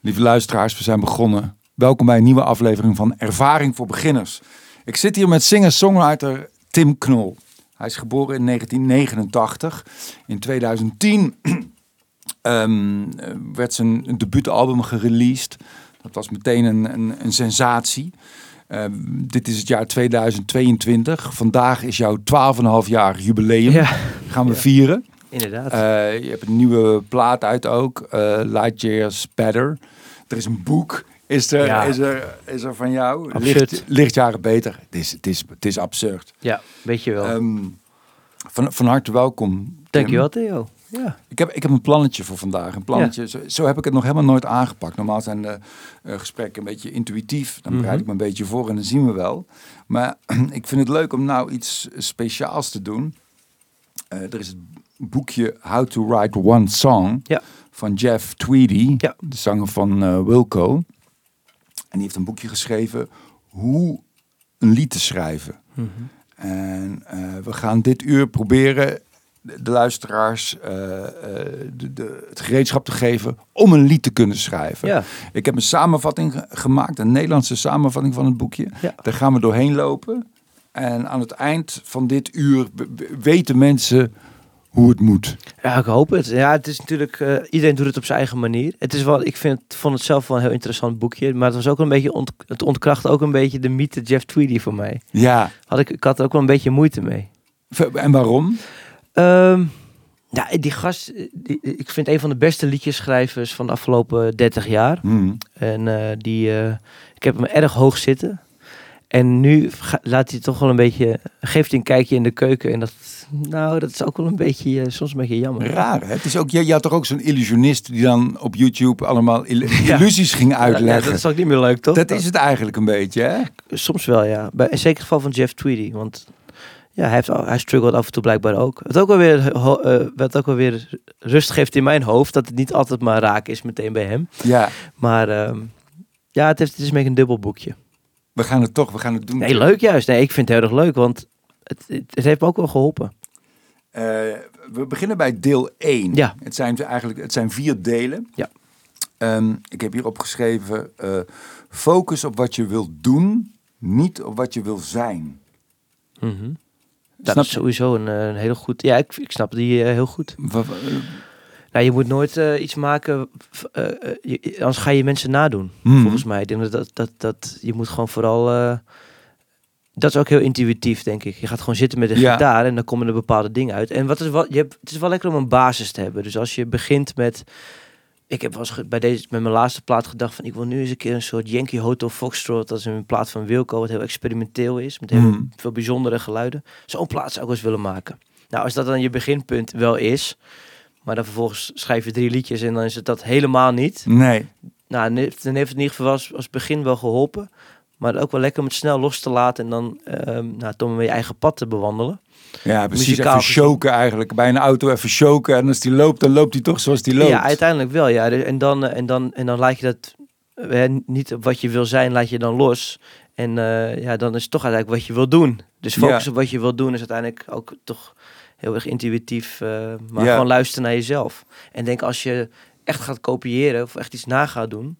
Lieve luisteraars, we zijn begonnen. Welkom bij een nieuwe aflevering van Ervaring voor Beginners. Ik zit hier met singer-songwriter Tim Knol. Hij is geboren in 1989. In 2010 ehm, werd zijn debuutalbum gereleased. Dat was meteen een, een, een sensatie. Ehm, dit is het jaar 2022. Vandaag is jouw 12,5 jaar jubileum. Ja, Gaan we Ja. vieren. Inderdaad. Eh, je hebt een nieuwe plaat uit ook, eh Light Years Better. Er is een boek, is er, Ja. is er, is er van jou. Licht, lichtjaren beter. Het is, het is, het is absurd. ja, weet je wel. Ehm, van, van harte welkom. Dankjewel Theo. Ja. Ik heb, ik heb een plannetje voor vandaag. Een plannetje. Zo, zo heb ik het nog helemaal nooit aangepakt. Normaal zijn de eh, gesprekken een beetje intuïtief. Dan bereid ik Mhm. me een beetje voor en dan zien we wel. Maar ik vind het leuk om nou iets speciaals te doen. Er is het boekje How to Write One Song Ja. van Jeff Tweedy, Ja. de zanger van eh, Wilco. En die heeft een boekje geschreven hoe een lied te schrijven. Mhm. En eh, we gaan dit uur proberen de, de luisteraars eh, de, de, het gereedschap te geven om een lied te kunnen schrijven. ja. Ik heb een samenvatting ge- gemaakt, een Nederlandse samenvatting van het boekje. Daar gaan we doorheen lopen. En aan het eind van dit uur weten mensen hoe het moet. Ja, ik hoop het. Ja, het is natuurlijk, eh, iedereen doet het op zijn eigen manier. Het is wel, ik vind, vond het zelf wel een heel interessant boekje, maar het was ook een beetje, ont, het ontkracht ook een beetje de mythe Jeff Tweedy voor mij. Ja, Had ik, ik had er ook wel een beetje moeite mee. En waarom? Ehm, ja, die gast, eh, die, ik vind een van de beste liedjeschrijvers van de afgelopen 30 jaar. Hmm. En eh, die, eh, ik heb hem erg hoog zitten. En nu laat hij toch wel een beetje, geeft hij een kijkje in de keuken. En dat, nou, dat is ook wel een beetje, eh, soms een beetje jammer. Raar, hè? Het is ook, je, je had toch ook zo'n illusionist die dan op YouTube allemaal Ja. illusies ging Ja, uitleggen. dat is ook niet meer leuk, toch? dat is het eigenlijk een beetje, hè? Soms wel, ja. Bij, in zeker geval van Jeff Tweedy. Want ja, hij, heeft, hij struggelt af en toe blijkbaar ook. Wat ook wel weer, eh, wat ook wel weer rust geeft in mijn hoofd. Dat het niet altijd maar raak is meteen bij hem. Ja, Maar ehm, ja, het, heeft, het is een beetje een dubbel boekje. We gaan het toch, we gaan het doen. Nee, leuk juist. Nee, ik vind het heel erg leuk. Want het, heeft me ook wel geholpen. Eh, we beginnen bij deel 1. Ja. Het zijn eigenlijk het zijn vier delen. Ja. Ehm, ik heb hier opgeschreven: eh, focus op wat je wilt doen, niet op wat je wil zijn. Mhm. Dat Snap is sowieso een, eh, een heel goed... Ja, ik, ik snap die heel goed. Nou, je moet nooit eh, iets maken... eh, eh, je- anders ga je mensen nadoen. hmm. volgens mij. Ik denk dat, dat, dat, dat je moet gewoon vooral. dat is ook heel intuïtief, denk ik. Je gaat gewoon zitten met de Ja. gitaar en dan komen er bepaalde dingen uit. En wat is wat, je hebt, het is wel lekker om een basis te hebben. Dus als je begint met. Ik heb wel eens bij deze, met mijn laatste plaat gedacht van ik wil nu eens een keer een soort Yankee Hotel Foxtrot. Dat is een plaat van Wilco, wat heel experimenteel is. Met heel Hmm. veel bijzondere geluiden. Zo'n plaat zou ik eens willen maken. Nou, als dat dan je beginpunt wel is. Maar dan vervolgens schrijf je drie liedjes en dan is het dat helemaal niet. Nee. Nou, dan heeft het in ieder geval als, als begin wel geholpen. Maar ook wel lekker om het snel los te laten en dan ehm nou, toch weer je eigen pad te bewandelen. Ja, precies. Muzikaal even choken eigenlijk. Bij een auto even choken. En als die loopt, dan loopt hij toch zoals die loopt. Ja, uiteindelijk wel. Ja. En, dan, eh, en, dan, en dan laat je dat eh, niet op wat je wil zijn, laat je dan los. En eh, ja, dan is het toch uiteindelijk wat je wil doen. Dus focus Ja. op wat je wil doen is uiteindelijk ook toch heel erg intuïtief. eh, maar Ja. gewoon luisteren naar jezelf. En denk als je echt gaat kopiëren of echt iets na gaat doen,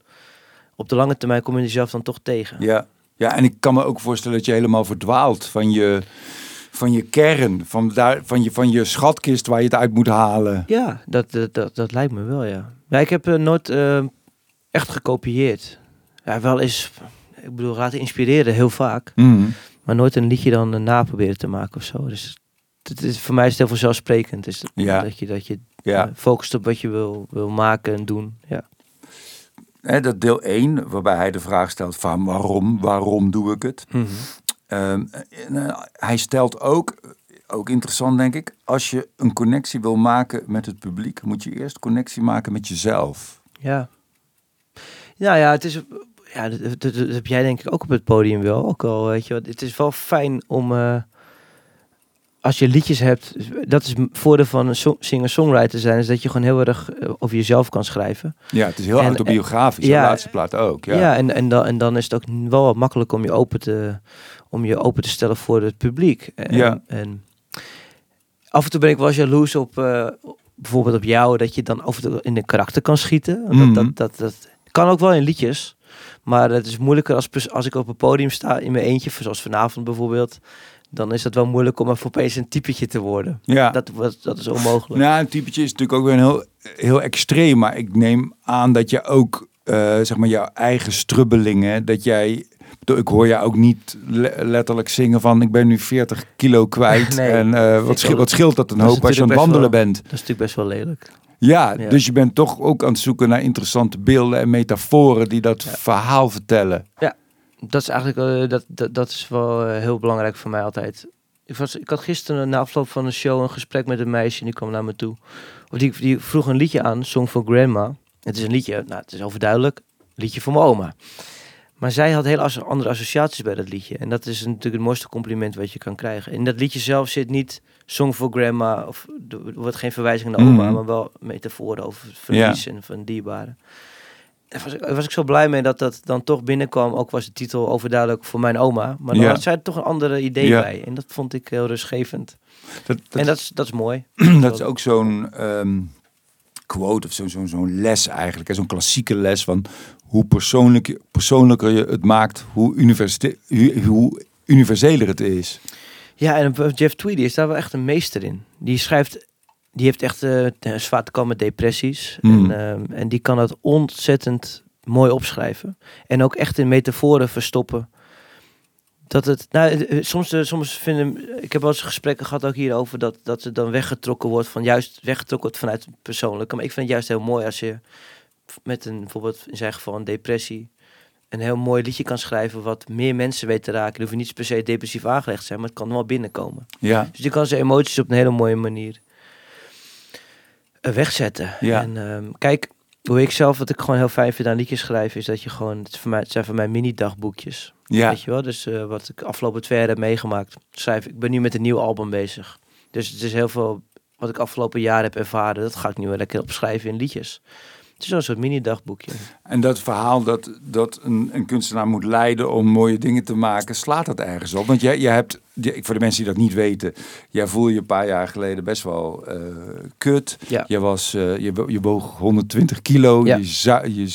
op de lange termijn kom je jezelf dan toch tegen. Ja. ja, en ik kan me ook voorstellen dat je helemaal verdwaalt van je, van je kern. Van, daar, van, je, van je schatkist waar je het uit moet halen. Ja, dat, dat, dat, dat lijkt me wel, ja. Ja, ik heb eh, nooit eh, echt gekopieerd. Ja, wel eens, ik bedoel, laten inspireren heel vaak. Hmm. Maar nooit een liedje dan uh, na proberen te maken of zo. Dus het is, voor mij is het heel vanzelfsprekend. Is dat, Ja. dat je, dat je Ja. eh, focust op wat je wil, wil maken en doen. Ja. Dat deel 1, waarbij hij de vraag stelt van waarom, waarom doe ik het? Mhm. Ehm, en, eh, hij stelt ook, ook interessant denk ik, als je een connectie wil maken met het publiek, moet je eerst connectie maken met jezelf. Ja. Nou ja, het is... Ja, dat, dat- dat heb jij denk ik ook op het podium wel. Ook al, weet je wat. Het is wel fijn om... eh, als je liedjes hebt... Dat is het voordeel van een so- singer-songwriter zijn... is dat je gewoon heel erg eh, over jezelf kan schrijven. Ja, het is heel En- autobiografisch, ja, de laatste plaat ook. Ja. Ja, en, en, dan, en dan is het ook wel wat makkelijk om je open te, om je open te stellen voor het publiek. En, Ja. en af en toe ben ik wel eens jaloers op, eh, bijvoorbeeld op jou, dat je dan af en toe in een karakter kan schieten. Want Mhm. dat, dat, dat, dat Kan ook wel in liedjes. Maar het is moeilijker als, als ik op een podium sta in mijn eentje, zoals vanavond bijvoorbeeld. Dan is het wel moeilijk om opeens een typetje te worden. Ja. Dat, dat, dat is onmogelijk. Nou, een typetje is natuurlijk ook weer een heel, heel extreem. Maar ik neem aan dat je ook, eh, zeg maar, jouw eigen strubbelingen, dat jij... ik hoor jou ook niet le- letterlijk zingen van ik ben nu 40 kilo kwijt. Nee, en eh, wat, scheelt, wat scheelt dat een hoop als je aan het wandelen bent. Dat is natuurlijk best wel lelijk. Ja, Ja. dus je bent toch ook aan het zoeken naar interessante beelden en metaforen die dat Ja. verhaal vertellen. Dat is eigenlijk eh, dat, dat, dat is wel eh, heel belangrijk voor mij altijd. Ik, was, ik had gisteren na afloop van een show een gesprek met een meisje en die kwam naar me toe. Of die, die vroeg een liedje aan, Song for Grandma. Het is een liedje, nou het is overduidelijk, liedje voor mijn oma. Maar zij had heel as- andere associaties bij dat liedje. En dat is natuurlijk het mooiste compliment wat je kan krijgen. In dat liedje zelf zit niet Song for Grandma, of er wordt geen verwijzing naar oma, Mhm. maar wel metaforen over verlies en van dierbaren. Daar was, ik- was ik zo blij mee dat dat dan toch binnenkwam. Ook was de titel overduidelijk voor mijn oma. Maar dan Ja. had zij er toch een andere idee Ja. bij. En dat vond ik heel rustgevend. Dat, dat, en dat is, dat is mooi. dat is ook zo'n ehm, quote of zo'n zo'n zo'n les eigenlijk. Zo'n klassieke les van hoe persoonlijk, persoonlijker je het maakt, hoe, hoe, hoe universeler het is. Ja, en Jeff Tweedy is daar wel echt een meester in. Die schrijft, die heeft echt eh, zwaar te komen met depressies. Mm. En, ehm, en die kan dat ontzettend mooi opschrijven. En ook echt in metaforen verstoppen. Dat het, nou, eh, eh, soms, soms vinden, ik heb wel eens gesprekken gehad ook hierover, dat, dat het dan weggetrokken wordt van juist weggetrokken wordt vanuit het persoonlijke. Maar ik vind het juist heel mooi als je met een, bijvoorbeeld in zijn geval een depressie, een heel mooi liedje kan schrijven wat meer mensen weet te raken. Dan hoef je niet per se depressief aangelegd te zijn, maar het kan wel binnenkomen. Ja, Dus je kan zijn emoties op een hele mooie manier wegzetten. Ja. En ehm, kijk, hoe ik zelf, wat ik gewoon heel fijn vind aan liedjes schrijven, is dat je gewoon, het, voor mij, het zijn voor mij mini-dagboekjes. ja, Weet je wel? Dus eh, wat ik afgelopen twee jaar heb meegemaakt, schrijf ik. ben nu met een nieuw album bezig. Dus het is heel veel wat ik afgelopen jaar heb ervaren, dat ga ik nu wel lekker opschrijven in liedjes. Het is een soort mini-dagboekje. En dat verhaal dat, dat een, een kunstenaar moet leiden om mooie dingen te maken, slaat dat ergens op? Want jij, jij hebt, voor de mensen die dat niet weten, jij voel je een paar jaar geleden best wel eh, kut. Ja. Je, was, eh, je, je woog 120 kilo, Ja. je, zou, je,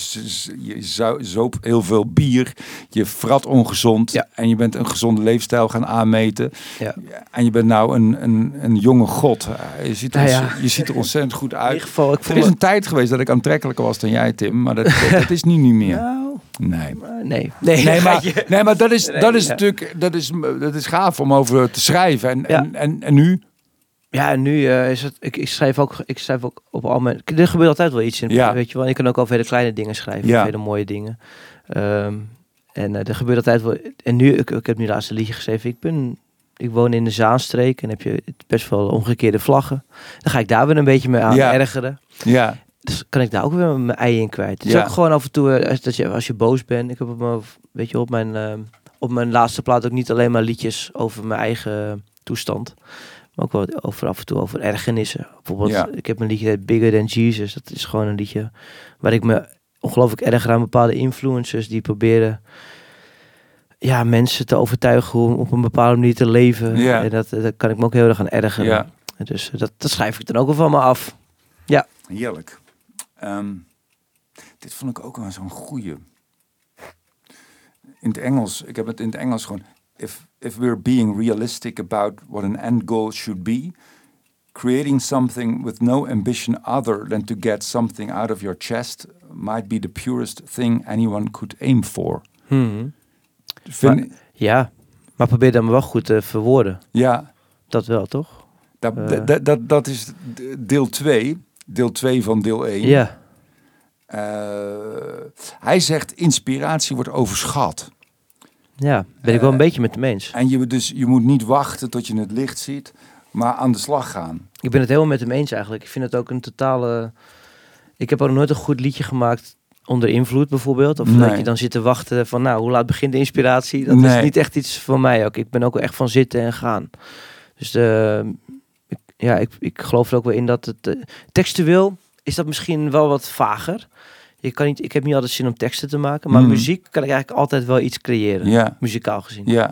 zou, zoop heel veel bier, je frat ongezond Ja. en je bent een gezonde leefstijl gaan aanmeten. Ja. En je bent nou een, een, een jonge god. Eh, Je ziet, er Nou ontze- je ziet er ontzettend goed In uit. ieder geval, ik Er is me- een tijd geweest dat ik aantrekkelijker was dan jij, Tim. Maar dat, dat, dat is nu niet meer. Nou, Nee. nee. Nee, Nee, maar, nee, maar dat is, dat is natuurlijk dat is, dat is gaaf om over te schrijven. En, Ja. en, en, en nu? Ja, en nu eh, is het. Ik, ik schrijf ook. Ik schrijf ook op al mijn. Er gebeurt altijd wel iets in. Ja. Weet je wel. Je kan ook over hele kleine dingen schrijven. Ja. Hele mooie dingen. Ehm, en eh, er gebeurt altijd wel. En nu, ik, ik heb nu laatst een liedje geschreven. Ik ben. Ik woon in de Zaanstreek en heb je best wel omgekeerde vlaggen. Dan ga ik daar weer een beetje mee aan Ja. ergeren. Ja, Dus kan ik daar ook weer mijn ei in kwijt. Het is Ja. ook gewoon af en toe, eh, als, dat je, als je boos bent. Ik heb op mijn, weet je, op mijn, ehm, op mijn laatste plaat ook niet alleen maar liedjes over mijn eigen toestand. Maar ook wel over af en toe over ergernissen. Bijvoorbeeld, Ja. ik heb een liedje dat Bigger Than Jesus. Dat is gewoon een liedje waar ik me ongelooflijk erger aan bepaalde influencers die proberen ja, mensen te overtuigen om op een bepaalde manier te leven. Ja. En dat, dat kan ik me ook heel erg aan ergeren. ja. Dus dat, dat schrijf ik dan ook wel van me af. heerlijk. Ehm, dit vond ik ook wel zo'n goeie. In het Engels, ik heb het in het Engels gewoon. If, if we're being realistic about what an end goal should be, creating something with no ambition other than to get something out of your chest might be the purest thing anyone could aim for. Mhm. Vind, Ja, maar probeer dan wel goed te verwoorden. ja, Dat wel, toch? dat, Eh. dat, dat, dat is deel 2. Deel 2 van deel 1. Ja. Eh, hij zegt inspiratie wordt overschat. Ja, ben ik wel een Eh, beetje met hem eens. En je, dus, je moet niet wachten tot je het licht ziet, maar aan de slag gaan. Ik ben het helemaal met hem eens eigenlijk. Ik vind het ook een totale... Ik heb ook nooit een goed liedje gemaakt onder invloed bijvoorbeeld. Of Nee. dat je dan zit te wachten van nou, hoe laat begint de inspiratie? Dat Nee. is niet echt iets voor mij ook. Ik ben ook wel echt van zitten en gaan. Dus eh, ik, ja, ik, ik geloof er ook wel in dat het... eh, textueel is dat misschien wel wat vager. Je kan niet, ik heb niet altijd zin om teksten te maken. Maar Mm. muziek kan ik eigenlijk altijd wel iets creëren. Ja, Muzikaal gezien. ja,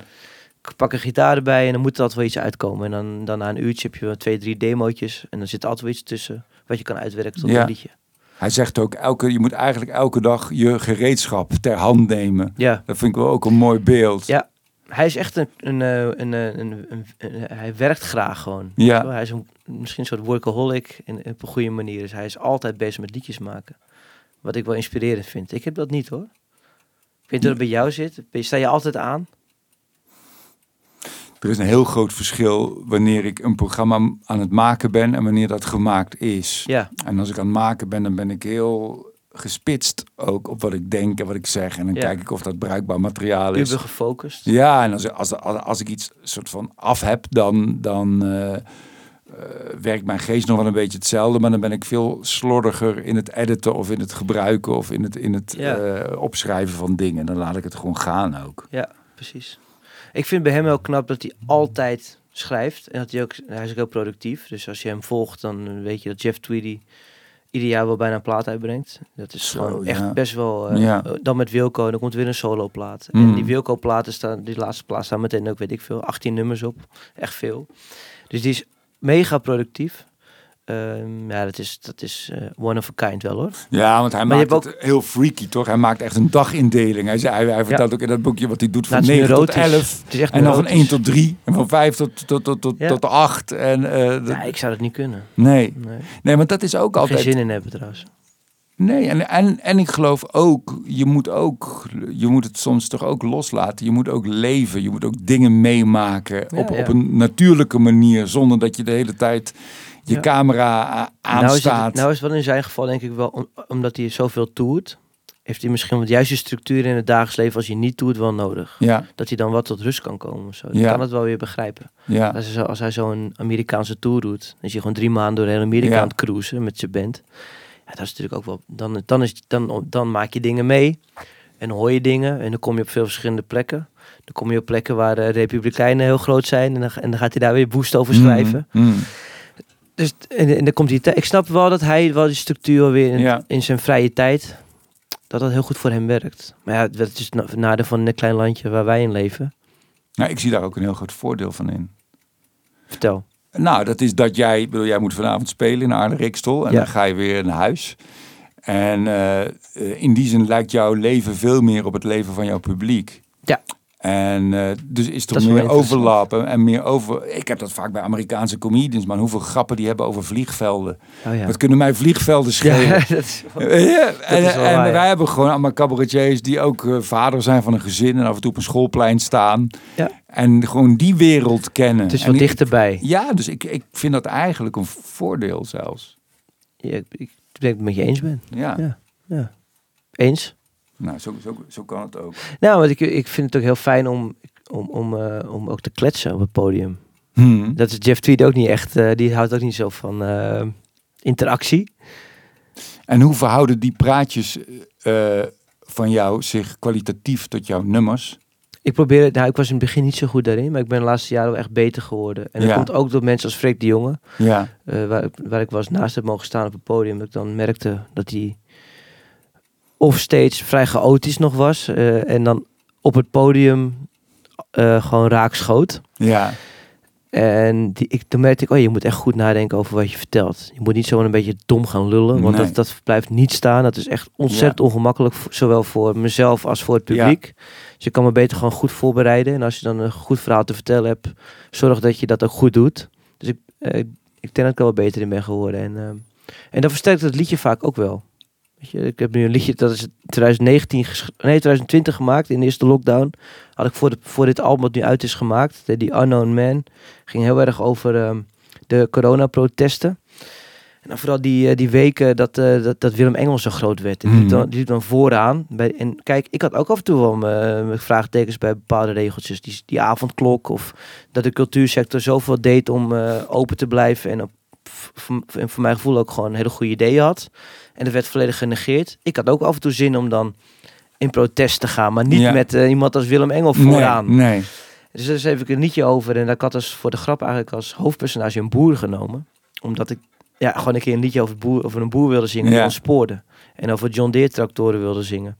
ik pak een gitaar erbij en dan moet er altijd wel iets uitkomen. En dan, dan na een uurtje heb je twee, drie demootjes. En dan zit er altijd wel iets tussen wat je kan uitwerken tot Ja. een liedje. Hij zegt ook, elke, je moet eigenlijk elke dag je gereedschap ter hand nemen. Ja, Dat vind ik wel ook een mooi beeld. Ja. hij is echt een, een, eh, een, eh, een, een- hij werkt graag gewoon. Ja. Hij is een, misschien een soort workaholic in, op een goede manier. Dus hij is altijd bezig met liedjes maken. Wat ik wel inspirerend vind. Ik heb dat niet hoor. Ik weet niet of het bij jou zit. Sta je altijd aan? Er is een heel groot verschil wanneer ik een programma aan het maken ben en wanneer dat gemaakt is. Ja, En als ik aan het maken ben, dan ben ik heel gespitst ook op wat ik denk en wat ik zeg. En dan Ja. kijk ik of dat bruikbaar materiaal is. uber gefocust. Ja, en als, als, als, als ik iets soort van af heb, dan, dan eh, werkt mijn geest nog wel een beetje hetzelfde. Maar dan ben ik veel slordiger in het editen of in het gebruiken of in het, in het Ja. eh, opschrijven van dingen. Dan laat ik het gewoon gaan ook. Ja, precies. Ik vind bij hem heel knap dat hij altijd schrijft. En dat hij ook, hij is ook heel productief. Dus als je hem volgt, dan weet je dat Jeff Tweedy ieder jaar wel bijna een plaat uitbrengt. Dat is Zo, gewoon ja. echt best wel... eh, Ja. Dan met Wilco, en dan komt weer een solo plaat. Mm. En die Wilco platen staan, die laatste plaat staan meteen ook, weet ik veel, 18 nummers op. Echt veel. Dus die is mega productief. Ehm, ja, dat is, dat is eh, one of a kind wel hoor. Ja, want hij Maar maakt het heel freaky, toch? Hij maakt echt een dagindeling. Hij, zei, hij, hij vertelt ook in dat boekje wat hij doet van Nou, het is 9 tot neurotisch. 11. Het is echt En dan van neurotisch. 1 tot 3. En van 5 tot, tot, tot, tot, Ja. tot 8. En, dat- Ja, ik zou dat niet kunnen. nee. Nee. nee, want dat is ook Geen altijd... zin in hebben trouwens. Nee, en, en, en ik geloof ook, je moet ook, je moet het soms toch ook loslaten. Je moet ook leven. Je moet ook dingen meemaken Ja, op, ja. op een natuurlijke manier. Zonder dat je de hele tijd je Ja. camera a- Nou is, aanstaat. het, nou is wel in zijn geval denk ik wel, om- omdat hij zoveel toert, heeft hij misschien wat juiste structuur in het dagelijks leven als je niet toert wel nodig. ja, Dat hij dan wat tot rust kan komen of zo. Ja. kan het wel weer begrijpen. ja, Als hij, zo, als hij zo'n Amerikaanse tour doet, dan is hij gewoon drie maanden door heel Amerika aan het cruisen met zijn band. Ja, dat is natuurlijk ook wel, dan, dan, is, dan, dan maak je dingen mee en hoor je dingen en dan kom je op veel verschillende plekken. Dan kom je op plekken waar de Republikeinen heel groot zijn en dan, en dan gaat hij daar weer boost over schrijven. Mm, mm. Dus en, en dan komt tijd. Ik snap wel dat hij wel die structuur weer in, Ja. in zijn vrije tijd. Dat dat heel goed voor hem werkt. Maar ja, dat is het nadeel van een klein landje waar wij in leven. Nou, ik zie daar ook een heel groot voordeel van in. Vertel. Nou, dat is dat jij, bedoel, jij moet vanavond spelen in Aarde Rikstel en Ja. dan ga je weer naar huis. En eh, eh, in die zin lijkt jouw leven veel meer op het leven van jouw publiek. Ja. En eh, dus is er meer overlappen en meer over. Ik heb dat vaak bij Amerikaanse comedians, man. Hoeveel grappen die hebben over vliegvelden. Oh ja. Wat kunnen mij vliegvelden schelen? ja, dat is Ja, en, waar, wij hebben gewoon allemaal cabaretiers die ook eh, vader zijn van een gezin en af en toe op een schoolplein staan. Ja. En gewoon die wereld kennen. Het is En ik- dichterbij. Ja, dus ik, ik vind dat eigenlijk een voordeel zelfs. Ik, denk dat ik het met je eens ben. Ja, Ja. Ja. Eens? Nou zo, zo, zo kan het ook. Nou, want ik, ik vind het ook heel fijn om, om, om, eh, om ook te kletsen op het podium. Hmm. Dat is Jeff Tweed ook niet echt. eh, die houdt ook niet zo van eh, interactie. En hoe verhouden die praatjes van jou zich kwalitatief tot jouw nummers? Ik probeer het, nou, ik was in het begin niet zo goed daarin, maar ik ben de laatste jaren wel echt beter geworden. En dat Ja. komt ook door mensen als Freek de Jonge, Ja, waar, ik- waar ik was naast heb mogen staan op het podium. Dat ik dan merkte dat hij offstage vrij chaotisch nog was. eh, en dan op het podium eh, gewoon raak schoot. ja, En die, ik, toen merkte ik, oh, je moet echt goed nadenken over wat je vertelt. Je moet niet zo een beetje dom gaan lullen, want Nee. dat, dat blijft niet staan. Dat is echt ontzettend ongemakkelijk, zowel voor mezelf als voor het Ja. publiek. Dus je kan me beter gewoon goed voorbereiden. En als je dan een goed verhaal te vertellen hebt, zorg dat je dat ook goed doet. Dus ik, eh, ik denk dat ik er wel beter in ben geworden. En, ehm, en dan versterkt het liedje vaak ook wel. Weet je, ik heb nu een liedje, dat is 2019, gesch- nee 2020 gemaakt, in de eerste lockdown. Had ik voor, de, voor dit album wat nu uit is gemaakt, de, die Unknown Man, ging heel erg over ehm, de coronaprotesten. En dan vooral die, eh, die weken dat, eh, dat, dat Willem Engels zo groot werd. En die, liep Mhm. dan, die liep dan vooraan. Bij, en kijk, ik had ook af en toe wel mijn mijn vraagtekens bij bepaalde regeltjes. Die, die avondklok of dat de cultuursector zoveel deed om eh, open te blijven. En op, voor, en voor mijn gevoel ook gewoon hele goede ideeën had. En dat werd volledig genegeerd. Ik had ook af en toe zin om dan in protest te gaan. Maar niet Ja. met eh, iemand als Willem Engel vooraan. nee, nee. Dus daar heb ik een liedje over. En ik had dus voor de grap eigenlijk als hoofdpersonage een boer genomen. Omdat ik ja, gewoon een keer een liedje over, boer, over een boer wilde zingen die Ja. spoorde. En over John Deere tractoren wilde zingen.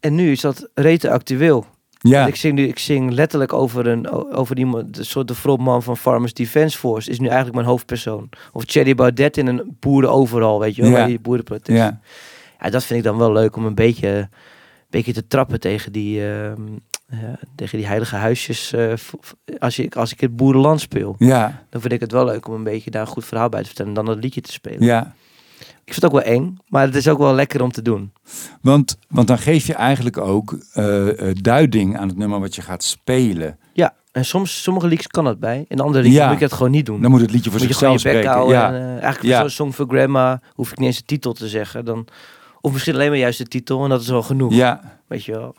En nu is dat rete actueel. Ja, Ik, zing nu, ik zing letterlijk over een over de soort de frontman van Farmers Defence Force is nu eigenlijk mijn hoofdpersoon. Of Thierry Baudet in een boeren overal, weet je wel, Ja. die boerenprotest. ja, Ja, dat vind ik dan wel leuk om een beetje, een beetje te trappen tegen die, ehm, ja, tegen die heilige huisjes. eh, als, ik, als ik het boerenland speel, ja, dan vind ik het wel leuk om een beetje daar een goed verhaal bij te vertellen en dan dat liedje te spelen. ja. Ik vind het ook wel eng, maar het is ook wel lekker om te doen. Want, want dan geef je eigenlijk ook eh, eh, duiding aan het nummer wat je gaat spelen. Ja, en soms, sommige liedjes kan dat bij. In andere liedjes Ja. moet ik het gewoon niet doen. Dan moet het liedje voor moet zichzelf je spreken. Ja, En, eh, eigenlijk Ja. zo'n Song for Grandma hoef ik niet eens de titel te zeggen. Dan, of misschien alleen maar juist de titel en dat is wel genoeg. ja, Weet je wel.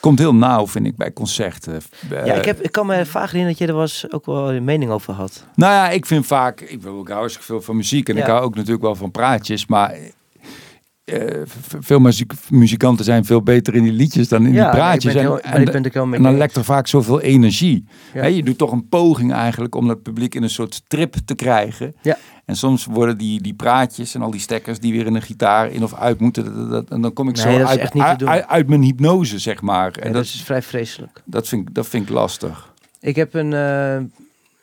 Komt heel nauw vind ik bij concerten. Eh, ja, ik, heb, ik kan me vaak herinneren dat je er was ook wel een mening over had. Nou ja, ik vind vaak, ik wil ook hartstikke veel van muziek en ik hou ook natuurlijk wel van praatjes, maar eh, veel muzikanten zijn veel beter in die liedjes dan in ja, die praatjes. En, heel, en, dan lekt er vaak zoveel energie. Ja. Je doet toch een poging eigenlijk om dat publiek in een soort trip te krijgen. Ja. En soms worden die, die praatjes en al die stekkers die weer in een gitaar in of uit moeten. dat- en dan kom ik Nee, zo uit, mijn hypnose, zeg maar. En dat dat, is vrij vreselijk. dat, vind, ik- dat vind ik lastig. Ik heb een eh,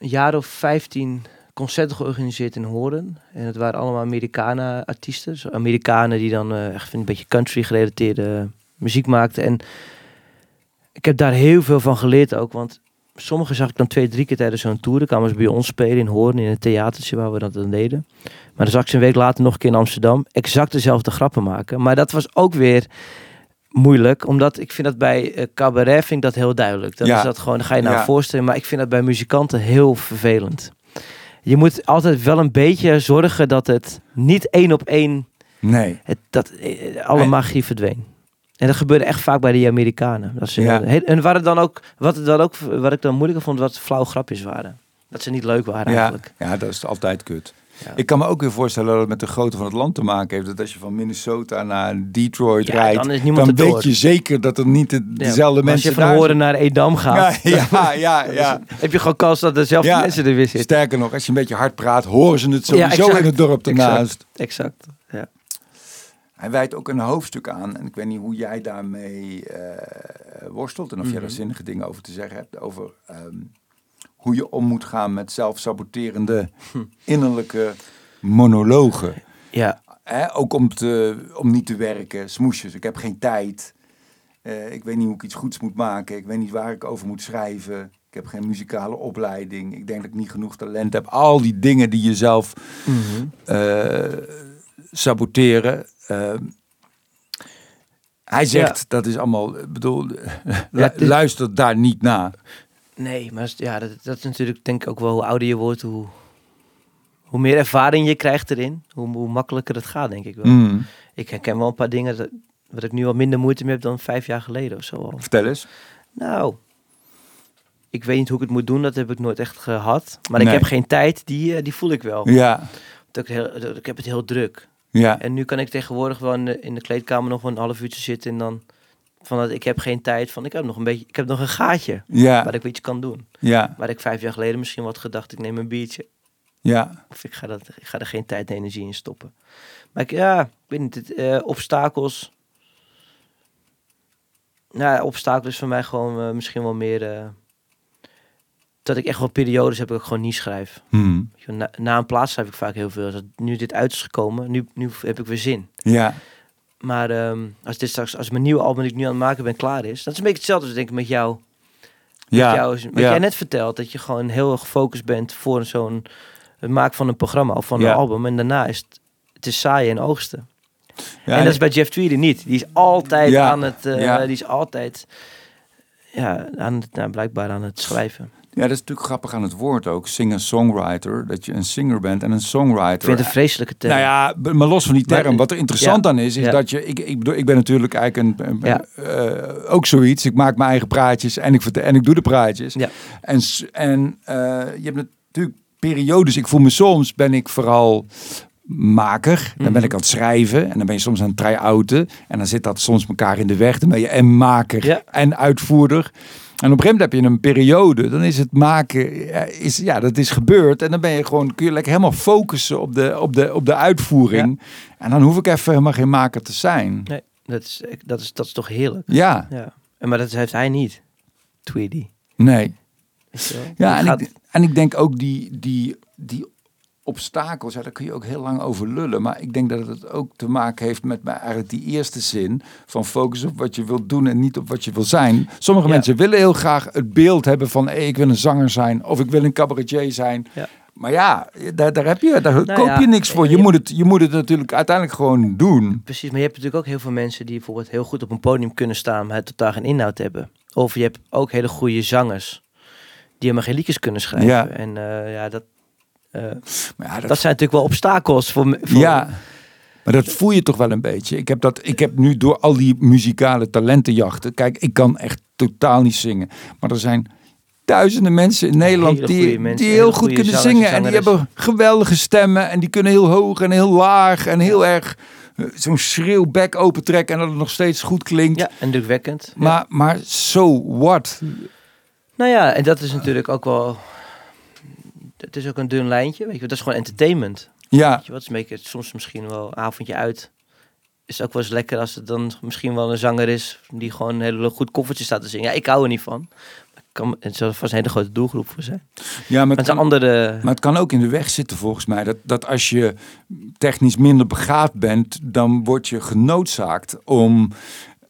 jaar of 15 concerten georganiseerd in Horen. En het waren allemaal Amerikanen artiesten. Dus Amerikanen die dan eh, echt een beetje country gerelateerde muziek maakten. En ik heb daar heel veel van geleerd ook. Want sommigen zag ik dan twee, drie keer tijdens zo'n tour. Dan kwamen ze bij ons spelen in Hoorn, in een theatertje waar we dat dan deden. Maar dan zag ik ze een week later nog een keer in Amsterdam. Exact dezelfde grappen maken. Maar dat was ook weer moeilijk. Omdat ik vind dat bij eh, cabaret vind ik dat heel duidelijk. Dan Ja. is dat gewoon, dan ga je nou Ja. voorstellen. Maar ik vind dat bij muzikanten heel vervelend. Je moet altijd wel een beetje zorgen dat het niet één op één Nee. het, dat eh, alle magie verdween. En dat gebeurde echt vaak bij die Amerikanen. Dat ze, Ja. heel- en waar het dan ook, wat, dan ook, wat ik dan moeilijker vond, wat flauw grapjes waren. Dat ze niet leuk waren Ja, eigenlijk. ja, dat is altijd kut. Ja. Ik kan me ook weer voorstellen dat het met de grootte van het land te maken heeft. Dat als je van Minnesota naar Detroit Ja, rijdt, dan is weet je zeker dat er niet de, dezelfde mensen Als je van Horen naar Edam gaat, Ja, ja, ja, heb je gewoon kans dat dezelfde mensen er weer zitten. Sterker nog, als je een beetje hard praat, horen ze het sowieso exact. in het dorp ernaast. Exact. Ja. Hij wijdt ook een hoofdstuk aan. En ik weet niet hoe jij daarmee eh, worstelt. En of jij Mhm. er zinnige dingen over te zeggen hebt. Over ehm, hoe je om moet gaan met zelfsaboterende Hm. innerlijke monologen. ja, ook om, te, om niet te werken, smoesjes. Ik heb geen tijd. Eh, ik weet niet hoe ik iets goeds moet maken. Ik weet niet waar ik over moet schrijven. Ik heb geen muzikale opleiding. Ik denk dat ik niet genoeg talent heb. Al die dingen die jezelf Mhm. eh, saboteren. Eh, hij zegt dat is allemaal, bedoel, is- luister daar niet naar. Nee, maar ja, dat, dat is natuurlijk denk ik ook wel hoe ouder je wordt, hoe, hoe meer ervaring je krijgt erin, hoe, hoe makkelijker het gaat, denk ik wel. Mm. Ik herken wel een paar dingen dat, wat ik nu wat minder moeite mee heb dan vijf jaar geleden of zo al. Vertel eens. Nou, ik weet niet hoe ik het moet doen, dat heb ik nooit echt gehad. Maar ik heb geen tijd, die, eh, die voel ik wel. Ja, Dat ik, heel, ik heb het heel druk. ja, En nu kan ik tegenwoordig wel in de, in de kleedkamer nog wel een half uurtje zitten en dan van dat ik heb geen tijd van ik heb nog een beetje ik heb nog een gaatje waar ja, ik iets kan doen. Ja, waar ik vijf jaar geleden misschien wat gedacht ik neem een biertje. Ja, of ik ga dat ik ga er geen tijd en energie in stoppen. Maar ik ja ik weet niet het, eh, obstakels. Nou obstakels is voor mij gewoon eh, misschien wel meer eh, dat ik echt wel periodes heb dat ik gewoon niet schrijf. Mm. Wel, na, na een plaats schrijf ik vaak heel veel. Als nu dit uit is gekomen nu, nu heb ik weer zin. Ja, Maar ehm, als dit straks, als mijn nieuwe album die ik nu aan het maken ben klaar is, dat is een beetje hetzelfde als denk ik met jou. Met ja, jou wat ja. jij net vertelt, dat je gewoon heel erg gefocust bent voor zo'n het maken van een programma of van Ja. een album. En daarna is het, het is saai en oogsten. Ja, en dat is bij Jeff Tweedy niet. Die is altijd aan het, eh, Ja. die is altijd, ja, aan het, nou, blijkbaar aan het schrijven. Ja, dat is natuurlijk grappig aan het woord ook. Singer-songwriter, dat je een singer bent en een Ik songwriter. vind het een vreselijke term. Nou ja, maar los van die term. Maar- wat er interessant ja, aan is, is ja. dat je... Ik, ik, bedoel, ik ben natuurlijk eigenlijk een, Ja. eh, ook zoiets. Ik maak mijn eigen praatjes en ik, en ik doe de praatjes. Ja. En, en eh, je hebt natuurlijk periodes. Ik voel me soms, ben ik vooral maker. Dan ben Mhm. ik aan het schrijven. En dan ben je soms aan het try-outen. En dan zit dat soms elkaar in de weg. Dan ben je en maker en uitvoerder. En op een gegeven moment heb je een periode, dan is het maken, ja, is, ja, dat is gebeurd. En dan ben je gewoon, kun je lekker helemaal focussen op de, op de, op de uitvoering. En dan hoef ik even helemaal geen maker te zijn. Nee, dat is, dat is, dat is toch heerlijk. Ja, Ja. En Maar dat heeft hij niet. Tweedy. Nee. Ja, en gaat- ik, en ik denk ook die, die, die obstakels, ja, daar kun je ook heel lang over lullen. Maar ik denk dat het ook te maken heeft met maar eigenlijk die eerste zin van focus op wat je wilt doen en niet op wat je wil zijn. Sommige Ja. mensen willen heel graag het beeld hebben van hey, ik wil een zanger zijn of ik wil een cabaretier zijn. Ja. Maar ja, daar, daar heb je, daar koop Nou ja, je niks voor. Je, je- moet het, je moet het natuurlijk uiteindelijk gewoon doen. Precies, maar je hebt natuurlijk ook heel veel mensen die bijvoorbeeld heel goed op een podium kunnen staan, maar het totaal geen inhoud hebben. Of je hebt ook hele goede zangers die helemaal geen liedjes kunnen schrijven. Ja. En eh, ja, dat, Maar ja, dat, zijn natuurlijk wel obstakels voor, voor Ja, maar dat voel je toch wel een beetje. Ik heb, dat, ik heb nu door al die muzikale talentenjachten. Kijk, ik kan echt totaal niet zingen. Maar er zijn duizenden mensen in Nederland die, mensen, die heel goed kunnen zingen. En die hebben geweldige stemmen. En die kunnen heel hoog en heel laag. En heel erg eh, zo'n schreeuw bek opentrekken. En dat het nog steeds goed klinkt. Ja, en drukwekkend. Ja. Maar, maar so what? Nou ja, en dat is natuurlijk ook wel... Het is ook een dun lijntje, weet je. Dat is gewoon entertainment. Ja, Weet je wat? Is het soms misschien wel een avondje uit. Is ook wel eens lekker als het dan misschien wel een zanger is die gewoon een hele goed koffertje staat te zingen. Ja, ik hou er niet van. Maar Kan, het zal vast een hele grote doelgroep voor zijn. ja maar Met het een kan, andere... Maar het kan ook in de weg zitten volgens mij. Dat, dat als je technisch minder begaafd bent, dan word je genoodzaakt om,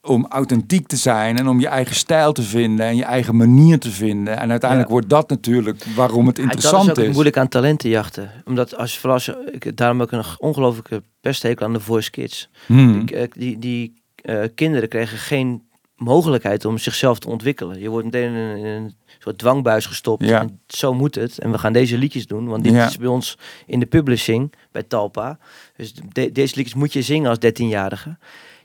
om authentiek te zijn en om je eigen stijl te vinden en je eigen manier te vinden. En uiteindelijk Ja. wordt dat natuurlijk waarom het Ja, interessant dat is ook is. moeilijk aan talentenjachten. Omdat als, vooral als je, ik, daarom ook een ongelooflijke pesthekel aan de Voice Kids. Hmm. Die, eh, die, die eh, kinderen kregen geen mogelijkheid om zichzelf te ontwikkelen. Je wordt meteen in een, in een soort dwangbuis gestopt. Ja. En zo moet het. En we gaan deze liedjes doen. Want dit Ja. is bij ons in de publishing, bij Talpa. Dus de- deze liedjes moet je zingen als 13-jarige.